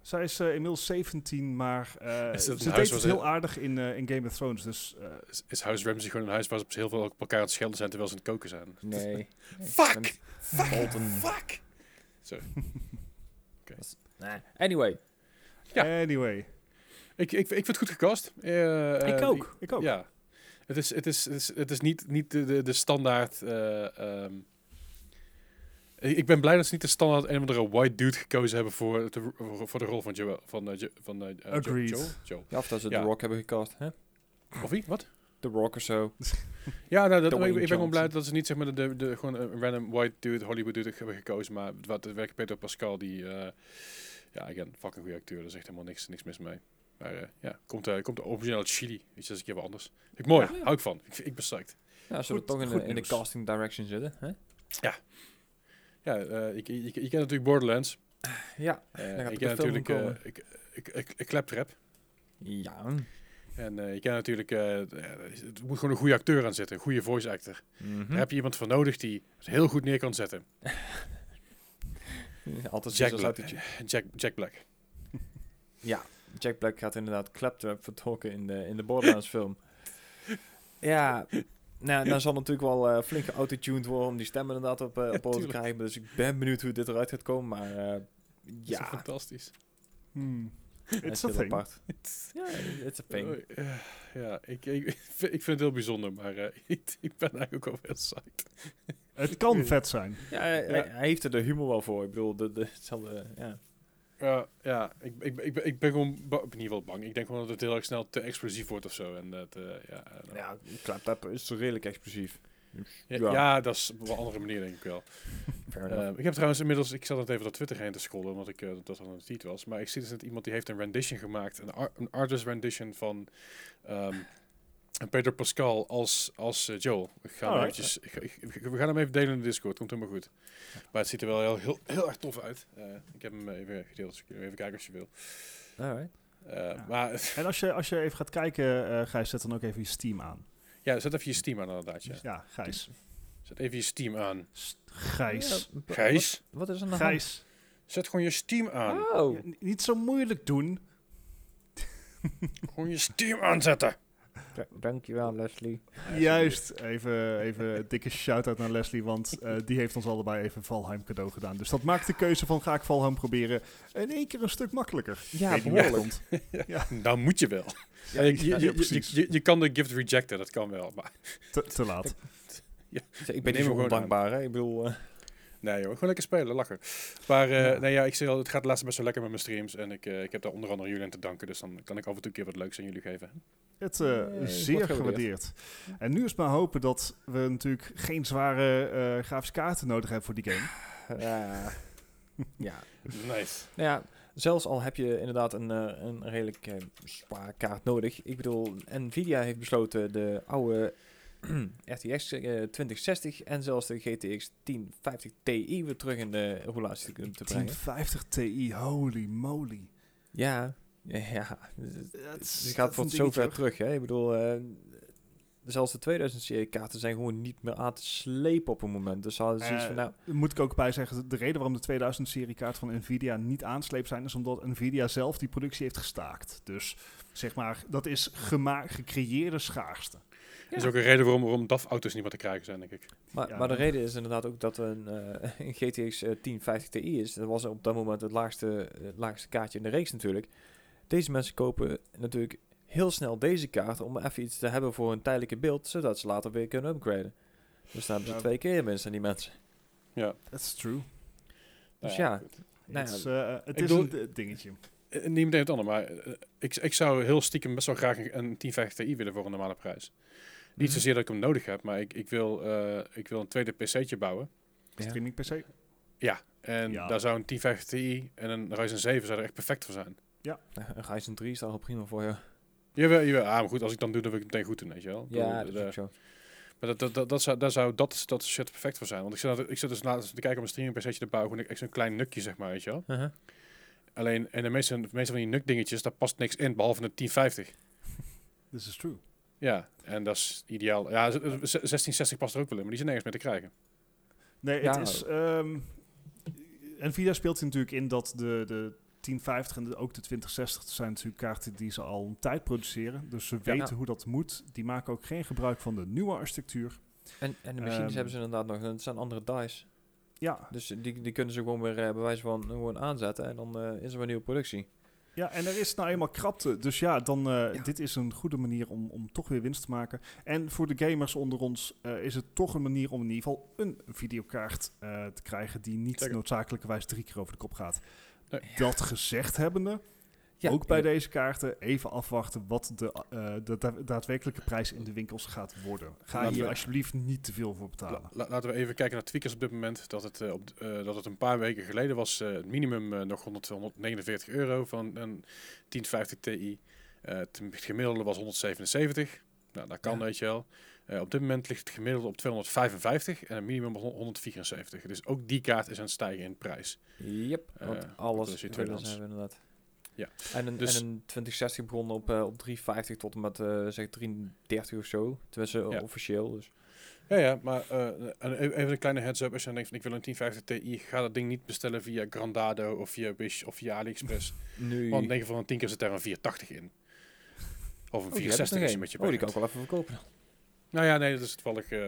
Zij is eh, inmiddels 17, maar eh, Is ze dat deed het heel aardig in, eh, in Game of Thrones. Dus eh, Is, is House Ramsey gewoon een huis waar ze heel veel op elkaar aan het schelden zijn terwijl ze aan het koken zijn? Nee. nee. Fuck! Fuck! Bolton. Fuck! Nee. Anyway. Ja. anyway. Ik, ik, ik vind het goed gecast. Eh, ik eh, ook. Ik ook. Ja. Het is, het is, het is, het is niet, niet de, de, de standaard... eh, ehm, ik ik ben blij dat ze niet de standaard een of andere white dude gekozen hebben voor de, voor de rol van Joel. Van, Jo- van, Jo- Agreed. Joel? Joel. Ja, of dat ze Ja. The Rock hebben gecast. Hè? Of wie? Wat? The Rock of zo. Ja, nou, dat, ik, ik ben gewoon blij dat ze niet zeg maar, de, de, gewoon een random white dude, Hollywood dude hebben gekozen. Maar wat de werk Peter Pascal, die... eh, ja, again, fucking goede acteur. Daar is echt helemaal niks, niks mis mee. Maar eh, ja, komt, eh komt de origineel uit Chili. Je, dat is een keer wat anders. Vind ik mooi. Ja. Hou ik van. Ik, ik ben psyched. Ja, ze Goed- toch in, de, in de casting direction zitten. Hè? Ja, eh, ik, je, je kent natuurlijk Borderlands. Ja. Ik ken natuurlijk eh, ik, ik, ik, ik Claptrap. Ja. En eh je kent natuurlijk... eh, ja, het moet gewoon een goede acteur aan zitten. Een goede voice actor. Mhm. Daar heb je iemand voor nodig die het heel goed neer kan zetten. Altijd Jack Black. Jack, Jack Black. Ja, Jack Black gaat inderdaad Claptrap vertolken in de, in de Borderlands film. Ja, nou, dan zal natuurlijk wel eh, flink geautotuned worden om die stem inderdaad op, eh, op te krijgen. Dus ik ben benieuwd hoe dit eruit gaat komen, maar eh, Ja. fantastisch. Hmm. het It's is a heel thing. apart. Ja, it's a thing. Eh, ja, ik, ik, ik vind het heel bijzonder, maar eh, ik, ik ben eigenlijk ook wel heel psyched. Het kan vet zijn. Ja, hij, hij- hij heeft er de humor wel voor. Ik bedoel, de, de, hetzelfde, ja. Ja, ja ik, ik, ik, ben, ik ben gewoon ba- in ieder geval bang. Ik denk gewoon dat het heel erg snel te explosief wordt of zo. En dat, eh, ja, eh, ja, is redelijk explosief. Dus, ja, ja, ja, dat is op een andere manier denk ik wel. Eh, ik heb trouwens inmiddels, ik zat het even door Twitter heen te scrollen, omdat ik eh, dat al een tweet was. Maar ik zie dus net iemand die heeft een rendition gemaakt, een, ar- een artist rendition van Peter Pascal als, als eh, Joel. Ik ga hem Alright. eventjes, ik, ik- ik- we gaan hem even delen in de Discord, komt helemaal goed. Maar het ziet er wel heel, heel, heel erg tof uit. Eh, ik heb hem even gedeeld, dus kun je even kijken als je wil. Alright. Eh, Ja. Maar En als je, als je even gaat kijken, eh Gijs, zet dan ook even je Steam aan. ja, zet even je Steam aan inderdaad. Ja. Ja, Gijs. Zet even je Steam aan. Gijs. Gijs, Wat, wat is er nou? Gijs. zet gewoon je Steam aan. Oh. Niet zo moeilijk doen. Gewoon je Steam aanzetten. Da- Dankjewel, Leslie. Juist, even, even een dikke shout-out naar Leslie, want eh, die heeft ons allebei even Valheim cadeau gedaan. Dus dat maakt de keuze van ga ik Valheim proberen in één keer een stuk makkelijker. Ja, behoorlijk. komt. Nou moet je wel. Ja, je, je, ja, je, je, kan de gift rejecten, dat kan wel. Maar Te, te laat. Ik ben niet zo gewoon ondankbaar, hè. Ik bedoel... eh, nee joh, gewoon lekker spelen, lachen. Maar eh, Ja. nee, ja, ik zeg al, het gaat laatst best wel lekker met mijn streams. En ik, eh, ik heb daar onder andere jullie aan te danken. Dus dan kan ik af en toe een keer wat leuks aan jullie geven. Het eh, Nee, zeer gewaardeerd. En nu is maar hopen dat we natuurlijk geen zware eh grafische kaarten nodig hebben voor die game. ja. ja. Nice. Nou ja, zelfs al heb je inderdaad een, eh, een redelijk eh, zwaar kaart nodig. Ik bedoel, Nvidia heeft besloten de oude RTX eh, 2060 en zelfs de GTX 1050 Ti weer terug in de roulatie te, brengen. 1050 Ti, holy moly. Ja, ja, Het gaat voor zo ver terug. Hè? Ik bedoel, eh, zelfs de 2000 serie kaarten zijn gewoon niet meer aan te slepen op een moment. Dus ze hadden zoiets van, Eh, nou, moet ik ook bij zeggen, de reden waarom de 2000 serie kaart van Nvidia niet aansleep zijn, is omdat Nvidia zelf die productie heeft gestaakt. Dus zeg maar, dat is gecreëerde schaarste. Dat is ook een reden waarom, waarom DAF-auto's niet meer te krijgen zijn, denk ik. Maar, Ja, maar de reden is inderdaad ook dat een, eh, een GTX eh, 1050 Ti is. Dat was op dat moment het laagste, het laagste kaartje in de reeks natuurlijk. Deze mensen kopen natuurlijk heel snel deze kaart om even iets te hebben voor een tijdelijke beeld, zodat ze later weer kunnen upgraden. Dus dan hebben ze twee keer aan die mensen. Ja. That's true. Dus Nou ja. Het Nou ja, is, eh, het is bedoel- een dingetje. Eh, Niet meteen het ander, maar eh, ik, ik zou heel stiekem best wel graag een, een 1050 Ti willen voor een normale prijs. Niet Mhm. zozeer dat ik hem nodig heb, maar ik, ik, wil, eh, ik wil een tweede PC'tje bouwen. Ja. Streaming PC. Ja, en Ja. daar zou een 1050 Ti en een Ryzen 7 zou er echt perfect voor zijn. Een Ryzen 3 staat al prima voor je. Jawel, jawel. Ah, maar goed, als ik dan doe, dan wil ik het meteen goed doen, weet je wel. Ja, dat is ook zo. Maar dat, dat, dat, dat zou, daar zou dat, dat shit perfect voor zijn. Want ik zit, ik zit dus laatst te kijken om een streaming PC'tje te bouwen, gewoon echt zo'n klein nukje, zeg maar, weet je wel. Uh-huh. Alleen, en de meeste, de meeste van die nuk dingetjes, daar past niks in, behalve een 1050. This is true. Ja, en dat is ideaal. Ja, z- z- 1660 past er ook wel in, maar die zijn nergens meer te krijgen. Nee, Ja. het is... ehm, Nvidia speelt er natuurlijk in dat de, de 1050 en de, ook de 2060 zijn natuurlijk kaarten die ze al een tijd produceren. Dus ze weten Ja. hoe dat moet. Die maken ook geen gebruik van de nieuwe architectuur. En, en de machines Ehm. hebben ze inderdaad nog, het zijn andere dice. Ja, Dus die, die kunnen ze gewoon weer eh, bij wijze van gewoon aanzetten en dan eh, is er weer nieuwe productie. Ja, en er is nou eenmaal krapte. Dus ja, dan, eh, Ja. dit is een goede manier om, om toch weer winst te maken. En voor de gamers onder ons eh, is het toch een manier om in ieder geval een videokaart eh, te krijgen die niet noodzakelijkerwijs drie keer over de kop gaat. Dat gezegd hebbende, Ja, ook bij ja. deze kaarten even afwachten wat de, eh, de da- daadwerkelijke prijs in de winkels gaat worden. Ga Laten hier we- alsjeblieft niet te veel voor betalen. La- la- laten we even kijken naar tweakers op dit moment. Dat het, eh, op, eh, dat het een paar weken geleden was eh, het minimum eh, nog 100, 149 euro van een 1050 Ti. Eh, het gemiddelde was 177. Nou, dat kan, Ja. weet je wel. Eh, op dit moment ligt het gemiddelde op 255 en een minimum op 174. Dus ook die kaart is aan het stijgen in prijs. Yep, want alles tweedehands. inderdaad. Ja, En een, dus- en een 2060 begon op, eh, op 350 tot en met eh zeg 330 of zo. Tenminste Ja. officieel. Dus. Ja, ja, maar eh, en even een kleine heads-up. Als je dan denkt van ik wil een 1050 Ti, ga dat ding niet bestellen via Grandado of via Wish of via AliExpress. Nu. Want 9 van de 10 keer zit daar een 480 in. Of een Oh, die heb ik 460 nog is een één. beetje Oh, die kan ik wel even verkopen. Nou ja, nee, dat is toevallig eh,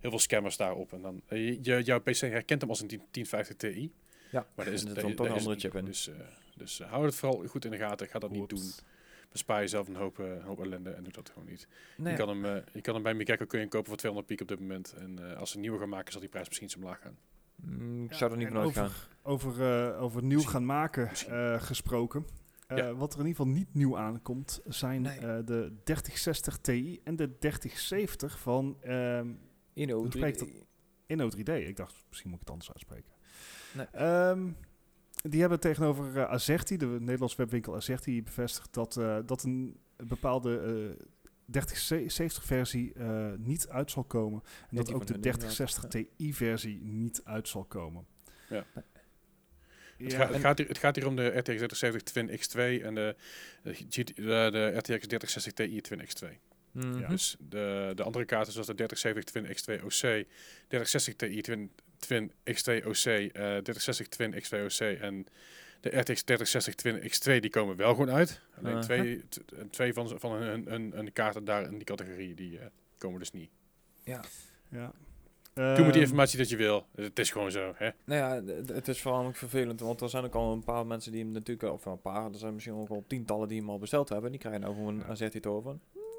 heel veel scammers daarop. En dan, je, jouw PC herkent hem als een 10 1050 Ti. Ja, Maar er is, en er een andere het chip niet. in. Dus, eh, dus eh, hou het vooral goed in de gaten. Ga dat niet doen. Bespaar jezelf een hoop, eh, een hoop ellende en doe dat gewoon niet. Nee, Je, kan hem, eh, je kan hem bij Mikeko kun je hem kopen voor 200 piek op dit moment. En eh, als ze een nieuwe gaan maken, zal die prijs misschien iets omlaag gaan. mm, ik Ja, zou er niet en van over- uitgaan. Over, eh, over nieuw Misschien. gaan maken eh, gesproken. Eh, Ja. Wat er in ieder geval niet nieuw aankomt, zijn Nee. eh, de 3060 Ti en de 3070 van ehm Inno Hoe 3D. spreekt dat? Inno 3D. Ik dacht, misschien moet ik het anders uitspreken. Nee. Ehm, die hebben tegenover eh, Azerti, de Nederlandse webwinkel Azerti, bevestigd dat, eh, dat een bepaalde eh 3070-versie eh, niet uit zal komen. En dat ook de hun inderdaad. 3060 Ti-versie niet uit zal komen. Ja. Het, Ja, gaat, het, gaat hier, het gaat hier om de RTX 3070 Twin X2 en de, de, de, de RTX 3060 Ti Twin X2. Mhm. Ja. Dus de, de andere kaarten zoals de 3070 Twin X2 OC, 3060 Ti Twin, Twin X2 OC, eh 3060 Twin X2 OC en De RTX 3060 20 X2 die komen wel gewoon uit. Alleen Uh-huh. twee, t- twee van, van hun, hun, hun kaarten daar in die categorie die eh, komen dus niet. Ja. Ja. Doe met die Ehm, informatie dat je wil. Het is gewoon zo. Hè? Nou ja, het is vooral vervelend, want er zijn ook al een paar mensen die hem natuurlijk, al- of een paar, er zijn misschien ook al tientallen die hem al besteld hebben. Die krijgen nou gewoon een zegt hij het over.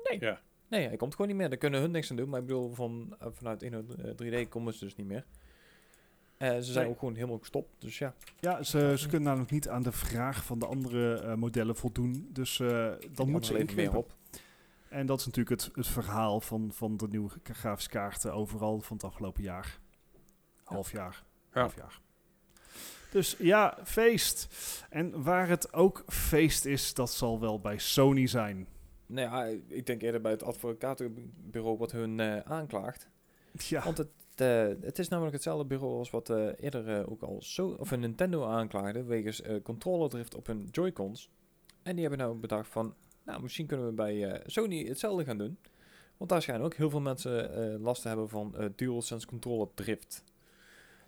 Nee, Ja. nee, hij komt gewoon niet meer. Daar kunnen hun niks aan doen. Maar ik bedoel, van, eh, vanuit 1 3D komen ze dus niet meer. Eh, ze zijn Nee. ook gewoon helemaal gestopt. Dus ja. Ja, ze, ze kunnen namelijk niet aan de vraag van de andere eh, modellen voldoen. Dus eh, dan moet ze even meer op. En dat is natuurlijk het, het verhaal van, van de nieuwe grafische kaarten overal van het afgelopen jaar. Half jaar. Ja. Half jaar. Dus ja, feest. En waar het ook feest is, dat zal wel bij Sony zijn. Nou ja, ik denk eerder bij het advocatenbureau wat hun eh, aanklaagt. Ja, Want het, eh, het is namelijk hetzelfde bureau als wat eh, eerder eh, ook al zo, of een Nintendo aanklaagde wegens eh controlerdrift op hun Joy-Cons. En die hebben nou bedacht van, nou misschien kunnen we bij Sony hetzelfde gaan doen. Want daar schijnen ook heel veel mensen last te hebben van DualSense controller drift.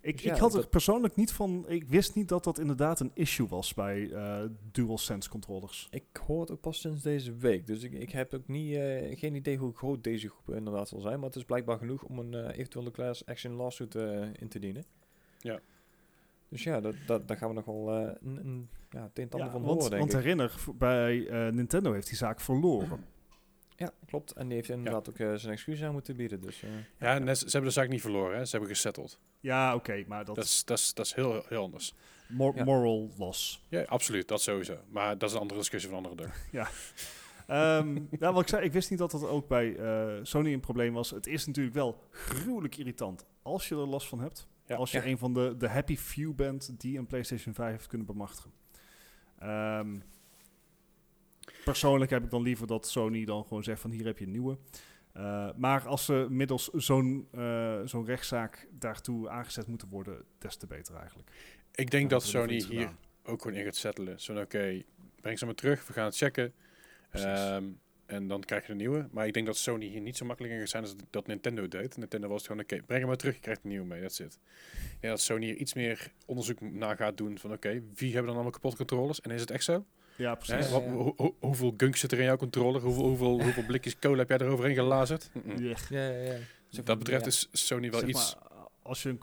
Ik, dus ja, ik had er dat- persoonlijk niet van... Ik wist niet dat dat inderdaad een issue was bij eh DualSense controllers. Ik hoor het ook pas sinds deze week, dus ik, ik heb ook niet, eh, geen idee hoe groot deze groep inderdaad zal zijn. Maar het is blijkbaar genoeg om een eh, eventuele class action lawsuit eh, in te dienen. Ja. Dus ja, dat, dat, daar gaan we nog wel eh, een, een, ja, het een en ander Ja, van want, horen, denk want ik. herinner, v- bij eh, Nintendo heeft die zaak verloren. Ja, klopt. En die heeft inderdaad ook eh, zijn excuus aan moeten bieden. Dus, eh, Ja, en ze ze hebben de zaak niet verloren. Hè? Ze hebben gesetteld. Ja, oké, maar dat, Dat is, dat is, dat is heel, heel anders. mor- Ja. moral loss. Ja, absoluut. Dat sowieso. Maar dat is een andere discussie van een andere dag. Ehm ja, wat ik zei, ik wist niet dat dat ook bij eh, Sony een probleem was. Het is natuurlijk wel gruwelijk irritant als je er last van hebt. Ja. Als je Ja. een van de, de happy few bent die een PlayStation 5 heeft kunnen bemachtigen. Ehm, persoonlijk heb ik dan liever dat Sony dan gewoon zegt van hier heb je een nieuwe. Eh, maar als ze middels zo'n eh, zo'n rechtszaak daartoe aangezet moeten worden, des te beter eigenlijk. Ik denk Ja, dat Sony hier ook gewoon in gaat settelen. Zo van, oké, breng ze maar terug. We gaan het checken. Ehm, en dan krijg je een nieuwe. Maar ik denk dat Sony hier niet zo makkelijk in gaat zijn als dat Nintendo deed. Nintendo was het gewoon, oké, breng hem maar terug. Je krijgt een nieuwe mee. That's it. Ik denk dat Sony hier iets meer onderzoek naar gaat doen. Van, oké, wie hebben dan allemaal kapot controllers? En is het echt zo? Ja, precies. Ja, Wat- hoeveel gunk zit er in jouw controller? Hoeveel, hoeveel, hoeveel blikjes cola heb jij eroverheen gelazerd? Ja. ja, ja, ja. Wat dat betreft is Sony wel Zeg iets... maar, als, je een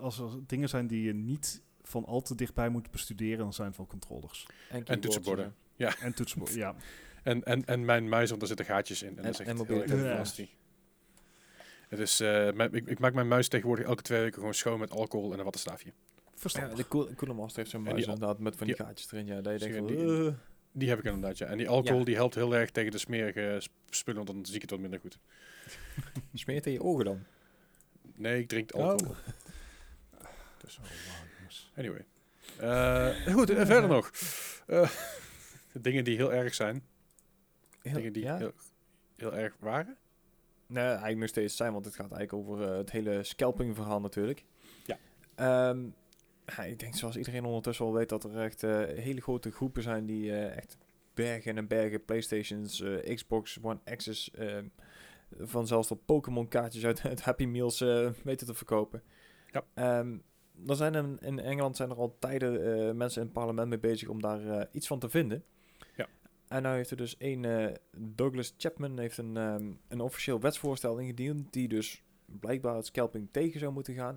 als er dingen zijn die je niet van al te dichtbij moet bestuderen, dan zijn het wel controllers. keyboards toetsenborden. zo. En toetsenbord, ja. En, en, en mijn muis, want er zitten gaatjes in. En, En- dat is echt en mobiele nasty. Het is, eh, mijn- ik, ik maak mijn muis tegenwoordig elke twee weken gewoon schoon met alcohol en een wattenstaafje. Ja, Verstandig. de Cool- Cooler Master heeft zo'n muis inderdaad met van die die- gaatjes erin. Ja, dat je denkt van... die- eh, Die heb ik inderdaad, ja. En die alcohol Ja. die helpt heel erg tegen de smerige sp- spullen, want dan zie ik het wat minder goed. smeert in je ogen dan. Nee, ik drink Oh. alcohol. Dus, Oh, jongens. anyway. Eh, goed, en verder nog. Eh, dingen die heel erg zijn. Heel- dingen die ja? heel, heel erg waren. Nee, eigenlijk nog steeds zijn, want het gaat eigenlijk over eh, het hele scalping verhaal natuurlijk. Ja. Ehm, ja, ik denk zoals iedereen ondertussen wel weet dat er echt eh, hele grote groepen zijn die eh, echt bergen en bergen Playstations, eh, Xbox One X's, van zelfs tot Pokémon kaartjes uit het Happy Meals weten te verkopen. Ja. Ehm, er zijn in, in Engeland zijn er al tijden mensen in het parlement mee bezig om daar iets van te vinden. Ja. En nou heeft er dus een Douglas Chapman heeft een, ehm, een officieel wetsvoorstel ingediend die dus blijkbaar het scalping tegen zou moeten gaan.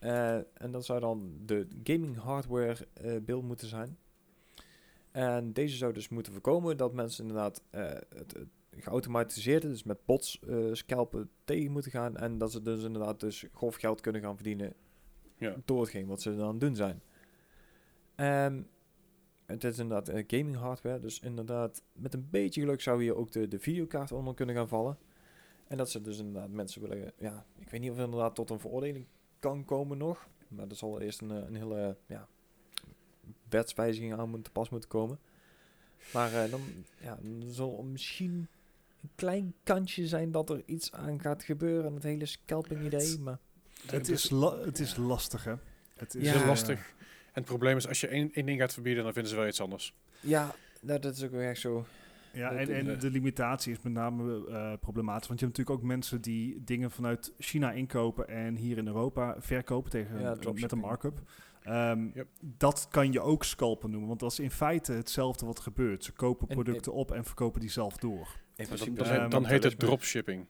Eh, en dat zou dan de gaming hardware eh bill moeten zijn. En deze zou dus moeten voorkomen dat mensen inderdaad eh, het, het geautomatiseerde, dus met bots scalpen tegen moeten gaan. En dat ze dus inderdaad dus grof geld kunnen gaan verdienen Ja. door hetgeen wat ze dan aan het doen zijn. Ehm, het is inderdaad gaming hardware, dus inderdaad met een beetje geluk zou hier ook de, de videokaart onder kunnen gaan vallen. En dat ze dus inderdaad mensen willen, ja, ik weet niet of het inderdaad tot een veroordeling kan komen nog. Maar er zal eerst een, eh, een hele, ja, wetswijziging aan moeten, pas moeten komen. Maar eh, dan, ja, dan zal misschien een klein kantje zijn dat er iets aan gaat gebeuren het hele scalping idee, maar... Het is, la- het is lastig, hè? Het is is Ja. lastig. En het probleem is, als je één, één ding gaat verbieden, dan vinden ze wel iets anders. Ja, nou, dat is ook echt zo. Ja, en, en de limitatie is met name eh, problematisch. Want je hebt natuurlijk ook mensen die dingen vanuit China inkopen en hier in Europa verkopen tegen Ja, met een markup. Ehm, Yep. Dat kan je ook scalpen noemen, want dat is in feite hetzelfde wat gebeurt. Ze kopen En- producten op en verkopen die zelf door. Dan, dan, eh, heet het dropshipping.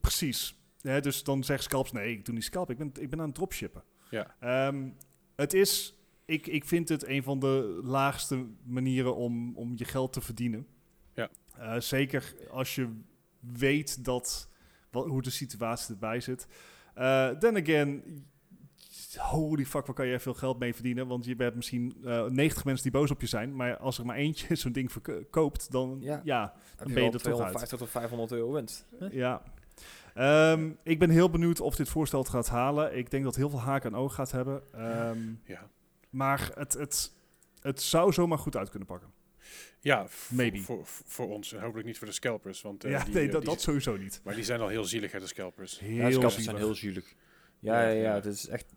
Precies. Ja, dus dan zegt scalps, nee, ik doe niet scalp, ik ben, ik ben aan het dropshippen. Ja. Ehm, het is, ik, ik vind het een van de laagste manieren om, om je geld te verdienen. Eh, zeker als je weet dat, wat, hoe de situatie erbij zit. Eh then again, holy fuck, waar kan je veel geld mee verdienen? Want je hebt misschien eh 90 mensen die boos op je zijn. Maar als er maar eentje zo'n ding verkoopt, dan Ja. ja, Heb ben je er toch uit. 250 tot 500 euro winst. Huh? ja. Ehm, ik ben heel benieuwd of dit voorstel het gaat halen. Ik denk dat heel veel haken en ogen gaat hebben. Ehm, Ja, maar het, het, het zou zomaar goed uit kunnen pakken. Ja Maybe. Voor, voor ons en hopelijk niet voor de scalpers. Want, eh, ja, die, nee, eh, dat, die- dat sowieso niet. Maar die zijn al heel zielig, hè, de scalpers. Heel Ja, scalpers zielig. zijn heel zielig. Ja, ja, Ja, het is echt...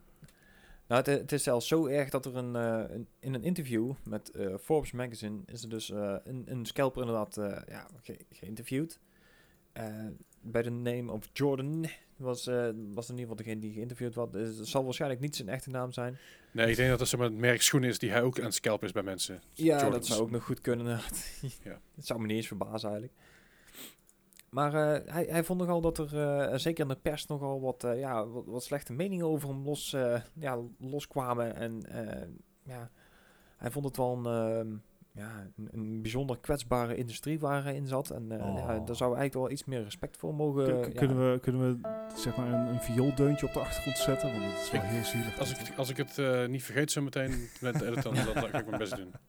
Nou, het, het is zelfs zo erg dat er een, eh, een- in een interview met eh, Forbes Magazine is er dus eh, een, een scalper inderdaad eh, ja, ge- geïnterviewd. Eh, bij de name of Jordan was, eh, was in ieder geval degene die geïnterviewd was. Dus het zal waarschijnlijk niet zijn echte naam zijn. Nee, ik denk dat dat het merk schoen is die hij ook aan het scalpen is bij mensen. Ja, Jordans. dat zou ook nog goed kunnen. Ja. Het zou me niet eens verbazen eigenlijk. Maar eh, hij, hij vond nogal dat er, eh, zeker in de pers, nogal wat, ja, wat, wat slechte meningen over hem los, ja, loskwamen. En ja, hij vond het wel een, ehm, ja, een, een bijzonder kwetsbare industrie waar hij in zat. En eh, Oh. ja, daar zou eigenlijk wel iets meer respect voor mogen... Ja. kunnen, we, kunnen we zeg maar een, een viooldeuntje op de achtergrond zetten? Want dat is wel Ik- heel zielig. Als ik, het- als ik het eh, niet vergeet zo meteen met de edit, dan, ga ik mijn best doen.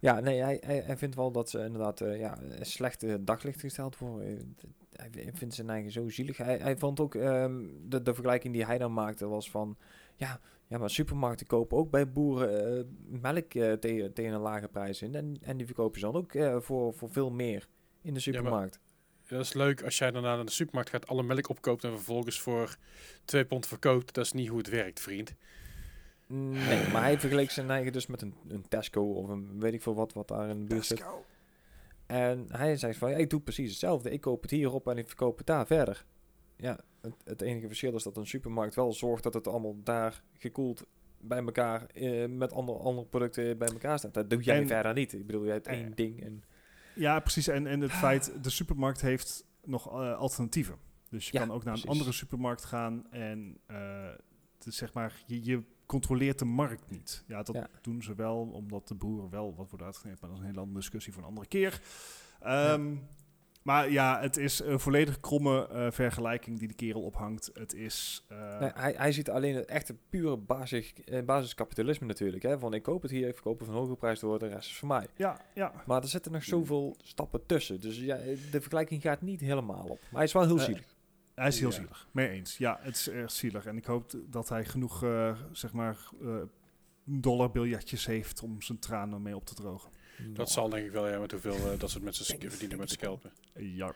Ja, nee, hij, hij, hij vindt wel dat ze inderdaad eh, ja, een slechte daglicht gesteld worden. Hij vindt zijn eigen zo zielig. Hij, hij vond ook ehm, de, de vergelijking die hij dan maakte was van... Ja, ja maar supermarkten kopen ook bij boeren eh, melk eh, tegen, tegen een lage prijs in. En, en die verkopen ze dan ook eh, voor, voor veel meer in de supermarkt. Dat is leuk als jij daarna naar de supermarkt gaat, alle melk opkoopt en vervolgens voor twee pond verkoopt. Dat is niet hoe het werkt, vriend. Nee, maar hij vergeleek zijn eigen dus met een, een Tesco of een weet ik veel wat, wat daar in de buurt zit. En hij zegt van, ja, ik doe precies hetzelfde. Ik koop het hierop en ik verkoop het daar verder. Ja, het, het enige verschil is dat een supermarkt wel zorgt dat het allemaal daar gekoeld bij elkaar eh, met andere, andere producten bij elkaar staat. Dat doe jij En- verder niet. Ik bedoel, je hebt Eh, één ding. En, Ja, precies. En, en het feit, de supermarkt heeft nog eh, alternatieven. Dus je Ja, kan ook naar een andere supermarkt gaan en het is zeg maar, je, je controleert de markt niet. Ja, dat Ja. doen ze wel, omdat de boeren wel wat worden uitgegeven. Maar dat is een hele andere discussie voor een andere keer. Ehm, Maar ja, het is een volledig kromme eh, vergelijking die de kerel ophangt. Het is... eh, nee, hij, hij ziet alleen het echte pure basis, eh, basiskapitalisme natuurlijk. Hè? Van ik koop het hier, ik verkoop het van hoge prijs door, de rest is voor mij. ja, ja. Maar er zitten nog zoveel stappen tussen. Dus ja, de vergelijking gaat niet helemaal op. Maar hij is wel heel zielig. Hij is heel Ja. zielig. Mee eens. Ja, het is erg zielig. En ik hoop dat hij genoeg, eh, zeg maar, eh dollarbiljetjes heeft om zijn tranen mee op te drogen. Dat zal denk ik wel, ja, met hoeveel eh, dat soort mensen verdienen met scalpen. Ja.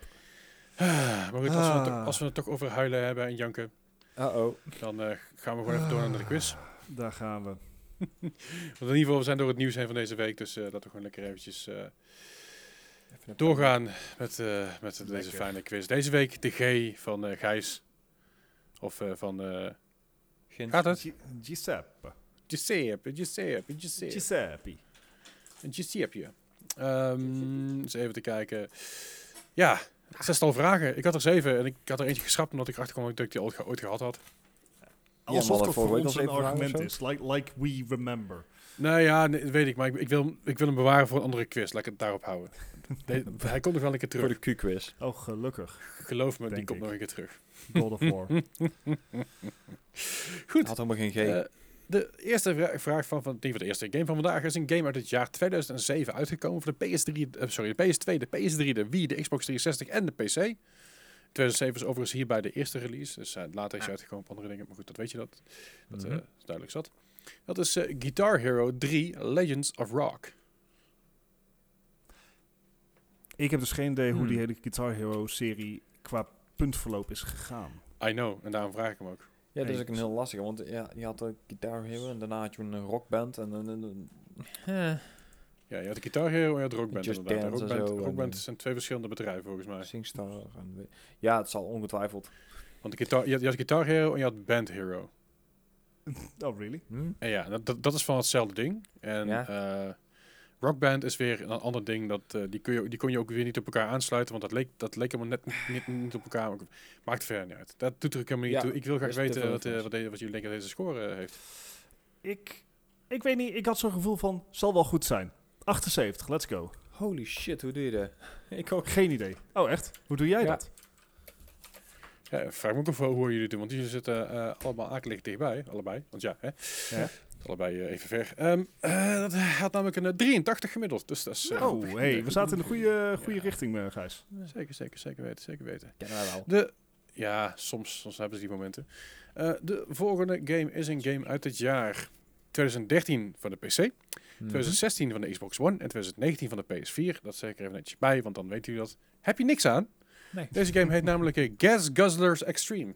Ah, maar goed, als we, het, toch- Ah. als we het toch over huilen hebben en janken, Uh-oh. dan eh, gaan we gewoon even door naar de quiz. Daar gaan we. Want in ieder geval, we zijn door het nieuws heen van deze week, dus eh, dat we gewoon lekker eventjes eh, Even doorgaan met, eh, met deze Lekker. fijne quiz. Deze week de G van eh, Gijs. Of eh, van uh. Gaat het? Gi- Giuseppe. Giuseppe, Giuseppe, Giuseppe. Een Giuseppe. Um, eens even te kijken. Ja, zestal vragen. Ik had er zeven en ik had er eentje geschrapt omdat ik erachter kwam dat ik die ooit, ge- ooit gehad had. Alsof dat dat voor ons een argument is. Like, like we remember. Nou ja, nee, weet ik, maar ik, ik, wil, ik wil hem bewaren voor een andere quiz. Laat ik het daarop houden. Hij komt nog wel een keer Voor terug. de Q-quiz. Oh, gelukkig. Geloof me, die komt nog een keer terug. God of War. Goed. Had helemaal geen G. Eh, de eerste vra- vraag van, van, die van de eerste game van vandaag is een game uit het jaar 2007 uitgekomen voor de PS3, eh, sorry, de PS2, de PS3, de Wii, de Xbox 360 en de PC. 2007 is overigens hierbij de eerste release, dus eh, later is hij uitgekomen op andere dingen, maar goed, dat weet je dat. Dat eh, Mhm. is duidelijk zat. Dat is eh, Guitar Hero 3 Legends of Rock. ik heb dus geen idee hoe Hmm. die hele Guitar Hero serie qua puntverloop is gegaan. I know, en daarom vraag ik hem ook. Ja, dat is ook een heel lastige, want ja, je had een Guitar Hero en daarna had je een rockband en een... eh, Ja, je had de Guitar Hero en je had de Rockband Just inderdaad. De en Rockband, zo en, Rockband eh, zijn twee verschillende bedrijven volgens mij. Singstar en... Ja, het zal ongetwijfeld. Want de guitar, je, had, je had Guitar Hero en je had Band Hero. Oh, really? Hm? En ja, dat- dat, dat is van hetzelfde ding. En Ja. eh, Rock Band is weer een ander ding. Dat, eh, die, kun je, die kon je ook weer niet op elkaar aansluiten. Want dat leek, dat leek helemaal net niet, niet, niet op elkaar. Maar Maakt verder niet uit. Dat doet er ook helemaal niet Ja, toe. Ik wil graag weten wat, eh, wat, deze- wat jullie denken dat deze score eh, heeft. Ik, ik weet niet, ik had zo'n gevoel van, zal wel goed zijn. 78, let's go. Holy shit, hoe doe je dat? Ik ook. Geen idee. Oh, echt? Hoe doe jij Ja. dat? Ja, vraag me ook af hoe jullie het doen. Want die zitten eh, allemaal akelig dichtbij. Allebei. Want ja, hè. Ja. Allebei eh, even ver. Ehm, eh, dat had namelijk een eh, 83 gemiddeld. Dus dat is... eh, Oh, hey, we zaten in de goede, goede Ja. richting, eh, Gijs. Zeker, zeker, zeker weten. Zeker weten. Kennen wij wel. De, ja, soms, soms hebben ze die momenten. Eh, de volgende game is een game uit het jaar 2013 van de PC, Mhm. 2016 van de Xbox One en 2019 van de PS4. Dat zeg ik er even netjes bij, want dan weet u dat. Heb je niks aan? Nee. Deze game heet namelijk eh, Gas Guzzlers Extreme.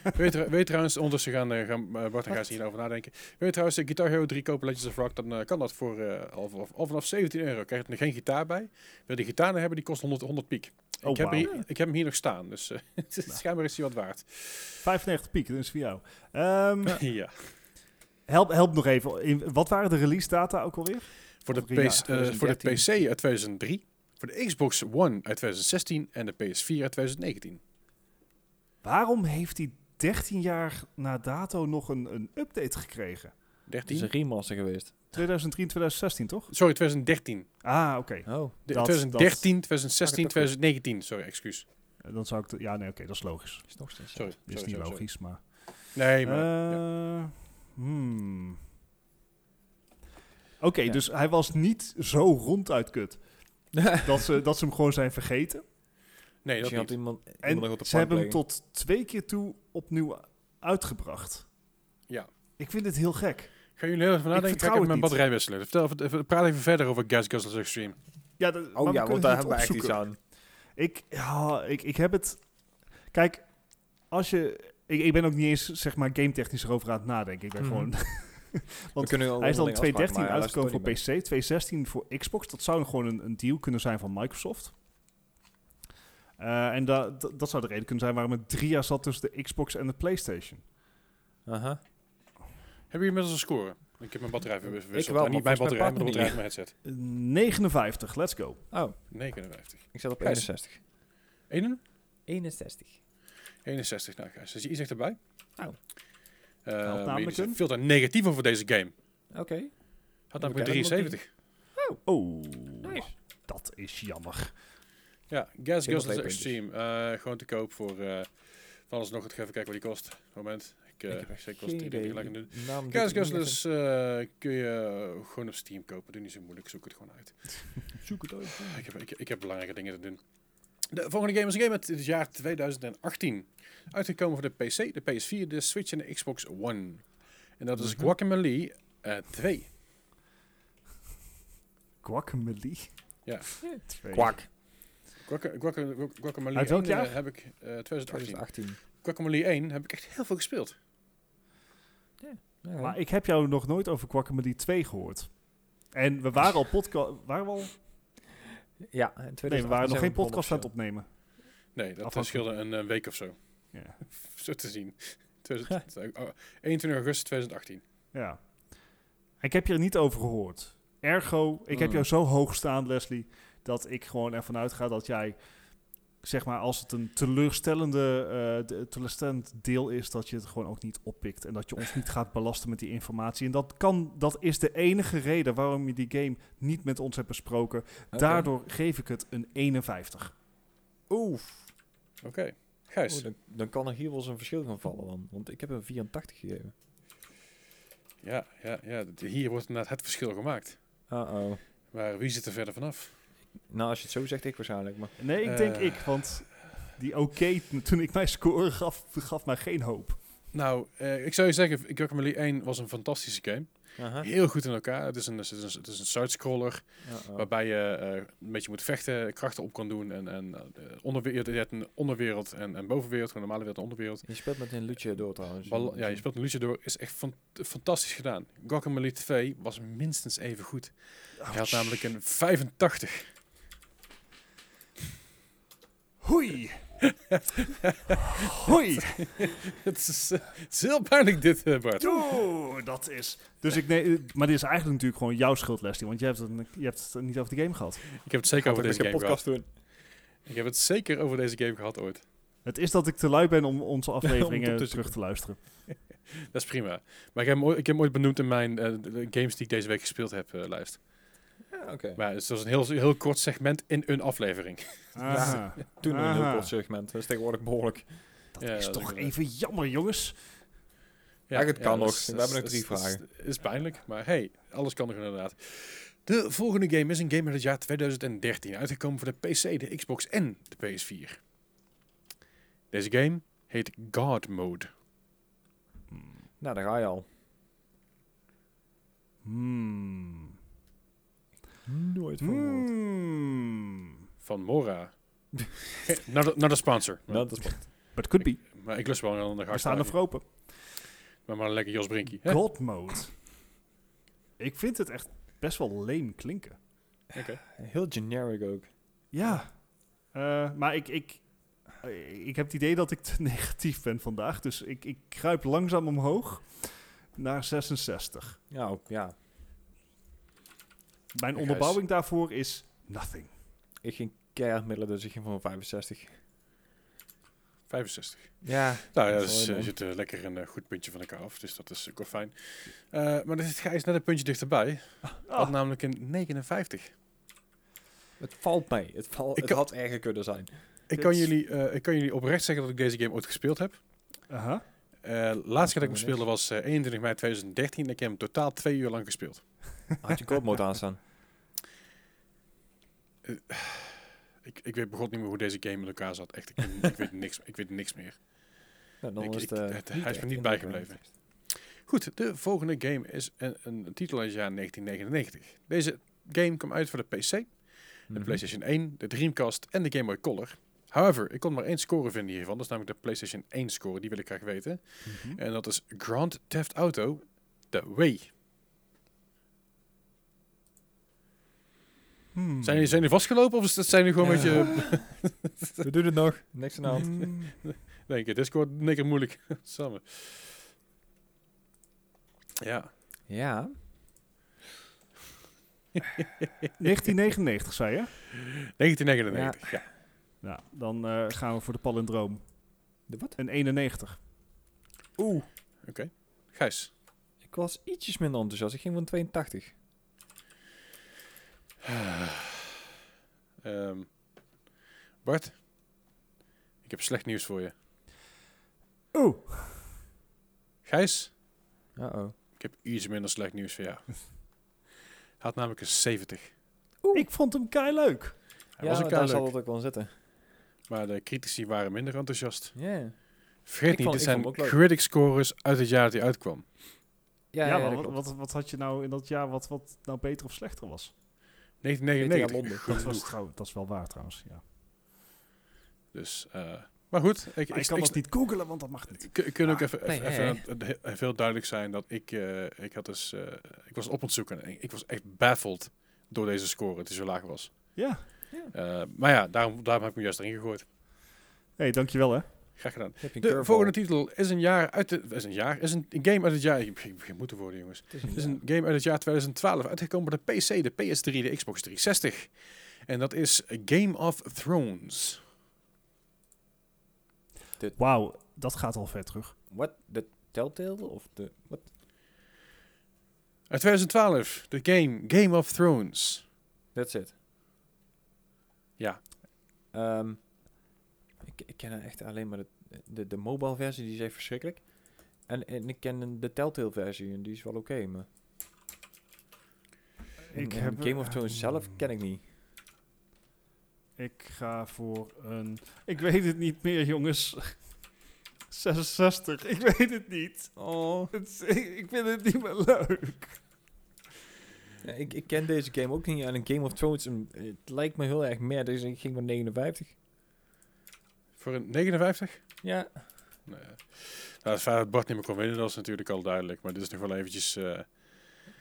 weet, trouwens, ondertussen gaan, eh, gaan eh, Bart en Gijs hierover nadenken. Weet trouwens, de Guitar Hero 3 kopen Legends of Rock, dan eh, kan dat voor al, vanaf 17 euro. Krijg je er geen gitaar bij. Wil je die gitaar nou hebben, die kost 100, 100 piek. Oh, ik, heb hier, ik heb hem hier nog staan, dus eh, schijnbaar is hij wat waard. 95 piek, dat is voor jou. Ehm, ja. help, help nog even. In, wat waren de release data ook alweer? Voor de, eh, voor de 2013. PC uit 2003, voor de Xbox One uit 2016 en de PS4 uit 2019. Waarom heeft hij 13 jaar na dato nog een, een update gekregen? Het is 13? een remaster geweest. 2003, 2016 toch? Sorry, 2013. Ah, oké. Oh. De- Dat- 2013, 2016, Maakt het ook 2019. Sorry, excuus. Eh, Dan zou ik... de- ja, nee, oké, dat is logisch. Is nog steeds. Sorry. Is sorry, niet sorry, logisch, maar... Nee, maar... ja. Eh, hmm. Oké, Ja. dus hij was niet zo ronduit kut. dat, ze, dat ze hem gewoon zijn vergeten. Nee, dat had niet. iemand, En ze hebben hem tot twee keer toe opnieuw uitgebracht. Ja. Ik vind het heel gek. Gaan jullie heel even nadenken? Ga ik even het mijn niet. batterij wisselen. Vertel, even, praat even verder over Gas Guzzlers Extreme. Ja, dat- maar Oh ja, want daar het hebben we echt iets opzoeken. aan. Ik, ja, ik, ik heb het... Kijk, als je... Ik, ik ben ook niet eens, zeg maar, game technisch erover aan het nadenken. Ik ben Mhm. gewoon... We Want Hij is dan in onderling afspraken 2013 maken, maar uitgekomen voor PC, 2016 voor Xbox. Dat zou gewoon een, een deal kunnen zijn van Microsoft. Eh, en da, da- dat zou de reden kunnen zijn waarom het drie jaar zat tussen de Xbox en de PlayStation. Aha. Hebben jullie inmiddels een score? Ik heb mijn batterij verwisseld. Ik wel, niet mijn batterij, pakt batterij mijn headset. 59, let's go. Oh, 59. ik zat op Gijs. 61. 1? 61. 61, nou Gijs. Dus je iets dichterbij. Oh. Eh, een- veel te negatief over deze game. Oké. Had we namelijk een kennen hem ook 73. Oh, Nice. dat is jammer. Ja, Gas Guzzlers Extreme. Eh, gewoon te koop voor... eh van alles nog. Ik ga even kijken wat die kost. Moment. Ik, eh Ik heb ik kost idee. aan doen. Gas het Guzzlers kun je gewoon op Steam kopen. Doe niet zo moeilijk. Zoek het gewoon uit. Zoek het uit. Ik heb, ik, ik heb belangrijke dingen te doen. De volgende game is een game uit het jaar 2018. Uitgekomen voor de PC, de PS4, de Switch en de Xbox One. En dat is. Guacamelee eh 2. Guacamole. Ja. Twee. Kwak. Guaca, Guaca, Guacamelee Uit welk 1, eh, jaar? heb ik eh 2018. 2018. Guacamelee 1 heb ik echt heel veel gespeeld. Ja, Maar ik heb jou nog nooit over Guacamole 2 gehoord. En we waren al podcast... Waren we al? ja, in 2018 Nee, we waren nog geen podcast aan het opnemen. Nee, dat Afhankelijk. scheelde een eh, week of zo. Ja. Zo te zien. 2000, oh, 21 augustus 2018. Ja. Ik heb je er niet over gehoord. Ergo, ik heb Mm. jou zo hoog staan, Leslie, dat ik gewoon ervan uitga dat jij, zeg maar, als het een teleurstellende, eh, de- teleurstellend deel is, dat je het gewoon ook niet oppikt en dat je ons niet gaat belasten met die informatie. En dat kan, dat is de enige reden waarom je die game niet met ons hebt besproken. Daardoor geef ik het een 51. Oef. Oké. Gijs. Oeh, dan, dan kan er hier wel eens een verschil gaan vallen dan. Want ik heb een 84 gegeven. Ja, ja, ja, hier wordt inderdaad het verschil gemaakt. Uh-oh. Maar wie zit er verder vanaf? Nou, als je het zo zegt, ik waarschijnlijk. Maar Nee, ik denk Eh. ik, want die oké, toen ik mijn score gaf, gaf mij geen hoop. Nou, eh, ik zou je zeggen, Guacamelee 1 was een fantastische game. Heel goed in elkaar. Het is een, het is een, het is een side-scroller waarbij je eh, een beetje moet vechten, krachten op kan doen. En, en onderwereld, je hebt een onderwereld en een bovenwereld, gewoon een normale wereld en onderwereld. Je speelt met een Lucia door trouwens. Bal- ja, je speelt een Luchador, is echt fan- fantastisch gedaan. Guacamelee 2 was minstens even goed. Hij had namelijk een 85. Hoi. Hoi. het, is, eh, het is heel pijnlijk dit, eh, Bart. Oeh, dat is... Dus ik neem, maar dit is eigenlijk natuurlijk gewoon jouw schuld, Leslie. Want je hebt, het, je hebt het niet over de game gehad. Ik heb het zeker Gaat over deze game gehad. podcast doen. Ik heb het zeker over deze game gehad ooit. Het is dat ik te lui ben om onze afleveringen Om terug te luisteren. Dat is prima. Maar ik heb hem ooit, ik heb hem ooit benoemd in mijn eh, games die ik deze week gespeeld heb eh, lijst. Ja, oké. Maar het was een heel, heel kort segment in een aflevering. Aha. Toen een heel Aha. kort segment. Dat is tegenwoordig behoorlijk. Dat Ja, is dat toch is- even jammer, jongens. Ja, het kan nog. is- We hebben is- nog drie is- vragen. Het is pijnlijk, maar hey, alles kan nog inderdaad. De volgende game is een game uit het jaar 2013, uitgekomen voor de PC, de Xbox en de PS4. Deze game heet God Mode. Nou, daar ga je al. Hmm. Nooit van gehoord. Hmm. Van Mora. Not a, not a sponsor. Dat is wat. But could be. Maar ik lust wel een ander We staan er voor open. Maar maar een lekker Jos Brinkie. hè? God mode. Ik vind het echt best wel leem klinken. Oké. Heel generic ook. Ja. Eh, maar ik, ik, ik heb het idee dat ik te negatief ben vandaag. Dus ik, ik kruip langzaam omhoog naar 66. Ja, ook, ja. Mijn onderbouwing daarvoor is nothing. Ik ging keihard middelen, dus ik ging voor een 65. 65. Ja. Nou ja, is dus, eh, zit eh, lekker een eh, goed puntje van elkaar af. Dus dat is ook wel fijn. Eh, maar dan zit Gijs net een puntje dichterbij. Had Ah, namelijk een 59. Het valt mee. Het, val, Ik het kan- had erger kunnen zijn. Ik kan, is- jullie, eh, ik kan jullie oprecht zeggen dat ik deze game ooit gespeeld heb. aha. Eh laatste keer dat ik hem speelde was eh, 21 mei 2013. En ik heb hem totaal twee uur lang gespeeld. Had je God mode aanstaan? Ik, ik weet begot niet meer hoe deze game in elkaar zat. Echt, ik, weet- ik, weet, niks, ik weet niks meer. Nou, dan Ik- is ik- het, eh, het- hij is me niet bijgebleven. Goed, de volgende game is een, een titel uit het jaar 1999. Deze game kwam uit voor de PC, de Mhm. PlayStation 1, de Dreamcast en de Game Boy Color. However, ik kon maar één score vinden hiervan. Dat is namelijk de PlayStation 1 score. Die wil ik graag weten. Mhm. En dat is Grand Theft Auto The Way. Hmm. Zijn jullie, zijn jullie vastgelopen of is dat zijn jullie gewoon een Ja. beetje... We doen het nog. Niks aan de hand. Hmm. Denk je, Discord, een keer moeilijk. Samen. Ja. Ja. 1999, zei je? 1999, ja. Nou, dan eh, gaan we voor de palindroom. De wat? Een 91. Oeh. Oké. Gijs. Ik was ietsjes minder enthousiast. Ik ging van 82. Ehm, Bart. Ik heb slecht nieuws voor je. Oeh. Gijs. Uh-oh. Ik heb iets minder slecht nieuws voor jou. Hij had namelijk een 70. Ik vond hem kei leuk. Hij Ja, was een daar zal leuk, het ook wel zitten. maar de critici waren minder enthousiast. Ja. Vergeet Ik niet, vond- dit zijn critic scores uit het jaar dat hij uitkwam. Ja, Ja, ja, maar dat wat, wat, wat had je nou in dat jaar wat, wat nou beter of slechter was? 1999. Londen. Dat, was trouw, dat is wel waar trouwens, ja. Dus, eh, maar goed. Ik, Maar ik kan dat niet googelen, want dat mag niet. Kun ook Ah, even, nee, even, even heel duidelijk zijn dat ik, eh, ik had dus, eh, ik was op het zoeken en ik was echt baffled door deze score, het die zo laag was. Ja. Eh, maar ja, daarom, daarom heb ik hem juist erin gegooid. hey, dankjewel hè. Graag gedaan. De curveball? volgende titel is een jaar uit de, is een jaar, is een game uit het jaar, ik begin- moeten worden jongens. Het is een game uit het jaar 2012, uitgekomen bij de PC, de PS3, de Xbox 360. En dat is Game of Thrones. Wauw, dat gaat al ver terug. What? De Telltale? Of de... Wat? Uit 2012, de game Game of Thrones. That's it. Ja. Ehm, ik ken echt alleen maar de, de, de mobile versie, die is echt verschrikkelijk. En, en ik ken de Telltale versie en die is wel oké, maar... Ik en heb- Game of Thrones zelf ken ik niet. Ik ga voor een... Ik weet het niet meer, jongens. 66. Ik weet het niet. Oh. Het is- ik, ik vind het niet meer leuk. Ja, ik, ik ken deze game ook niet. En een Game of Thrones, een- het lijkt me heel erg meer, dus ik ging voor 59. Voor een 59? Ja. Nee. Nou, het feit dat Bart niet meer kon winnen, dat is natuurlijk al duidelijk. Maar dit is nog wel eventjes eh,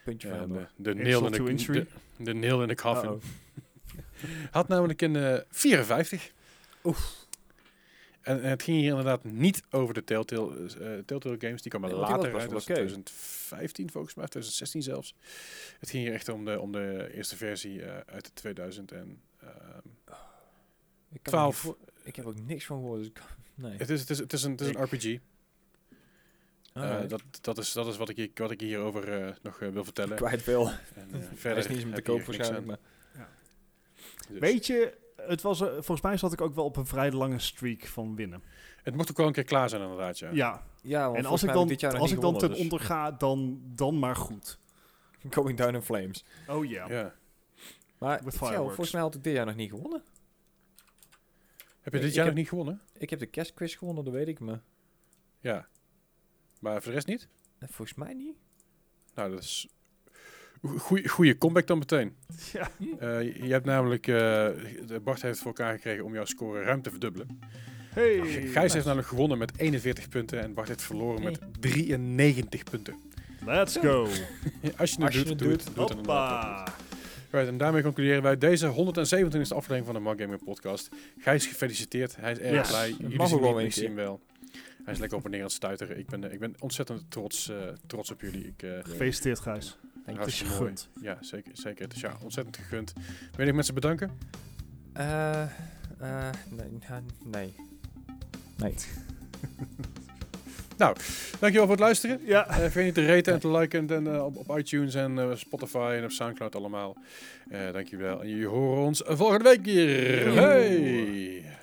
Puntje ja, van de, de... nail in de, de, de nail in de coffin. Uh-oh. Had namelijk een eh 54. En, en het ging hier inderdaad niet over de Telltale, eh, Telltale games. Die die later uit. best Dat wel is oké. 2015 volgens mij, 2016 zelfs. Het ging hier echt om de, om de eerste versie eh, uit de 2000 en... ehm, Ik, kan 12. Ik heb ook niks van gehoord. Dus ik, nee. het, is, het, is, het, is een, het is een RPG. Eh, dat, dat is, dat is wat ik, wat ik hierover eh, nog eh, wil vertellen. kwijt wil. En, eh, verder is niet eens meer te koop waarschijnlijk. Maar Dus Weet je, het was, volgens mij zat ik ook wel op een vrij lange streak van winnen. Het mocht ook wel een keer klaar zijn inderdaad, ja. Ja, ja, want en als ik dan, dit jaar als ik dan ten gewonnen, onder ga, dan, dan maar goed. dus- Going down in flames. Oh ja. Ja. Maar With ja, volgens mij had ik dit jaar nog niet gewonnen. Heb je dit ik jaar heb- nog niet gewonnen? Ik heb de kerstquiz gewonnen, dat weet ik, maar Ja. Maar voor de rest niet? volgens mij niet. Nou, dat is... Goeie, goeie comeback dan meteen. Ja. Eh, je hebt namelijk... eh, de Bart heeft voor elkaar gekregen om jouw score ruim te verdubbelen. Hey. Gijs heeft namelijk gewonnen met 41 punten en Bart heeft verloren met 93 punten. Let's go. Als je het Als je doet, het doe het, doet. doe het. Right, en daarmee concluderen wij deze 127e aflevering van de Mark Gaming Podcast. Gijs, gefeliciteerd. Hij is erg Yes. blij. Jullie mag zien een ik zie hem wel. Hij is lekker op en neer aan het stuiteren. Ik ben, eh, ik ben ontzettend trots, eh, trots op jullie. Ik, eh, Gefeliciteerd, Gijs. Dank je. Het is je gegund. Ja, zeker. zeker. Het is ja, ontzettend gegund. Wil je mensen bedanken? Eh, eh, nee, ja, nee. Nee. Dankjewel voor het luisteren. Ja. Eh, vergeet niet te raten en te liken en, eh, op, op iTunes en eh, Spotify en op Soundcloud allemaal. Dankjewel. En jullie horen ons volgende week hier. Hey!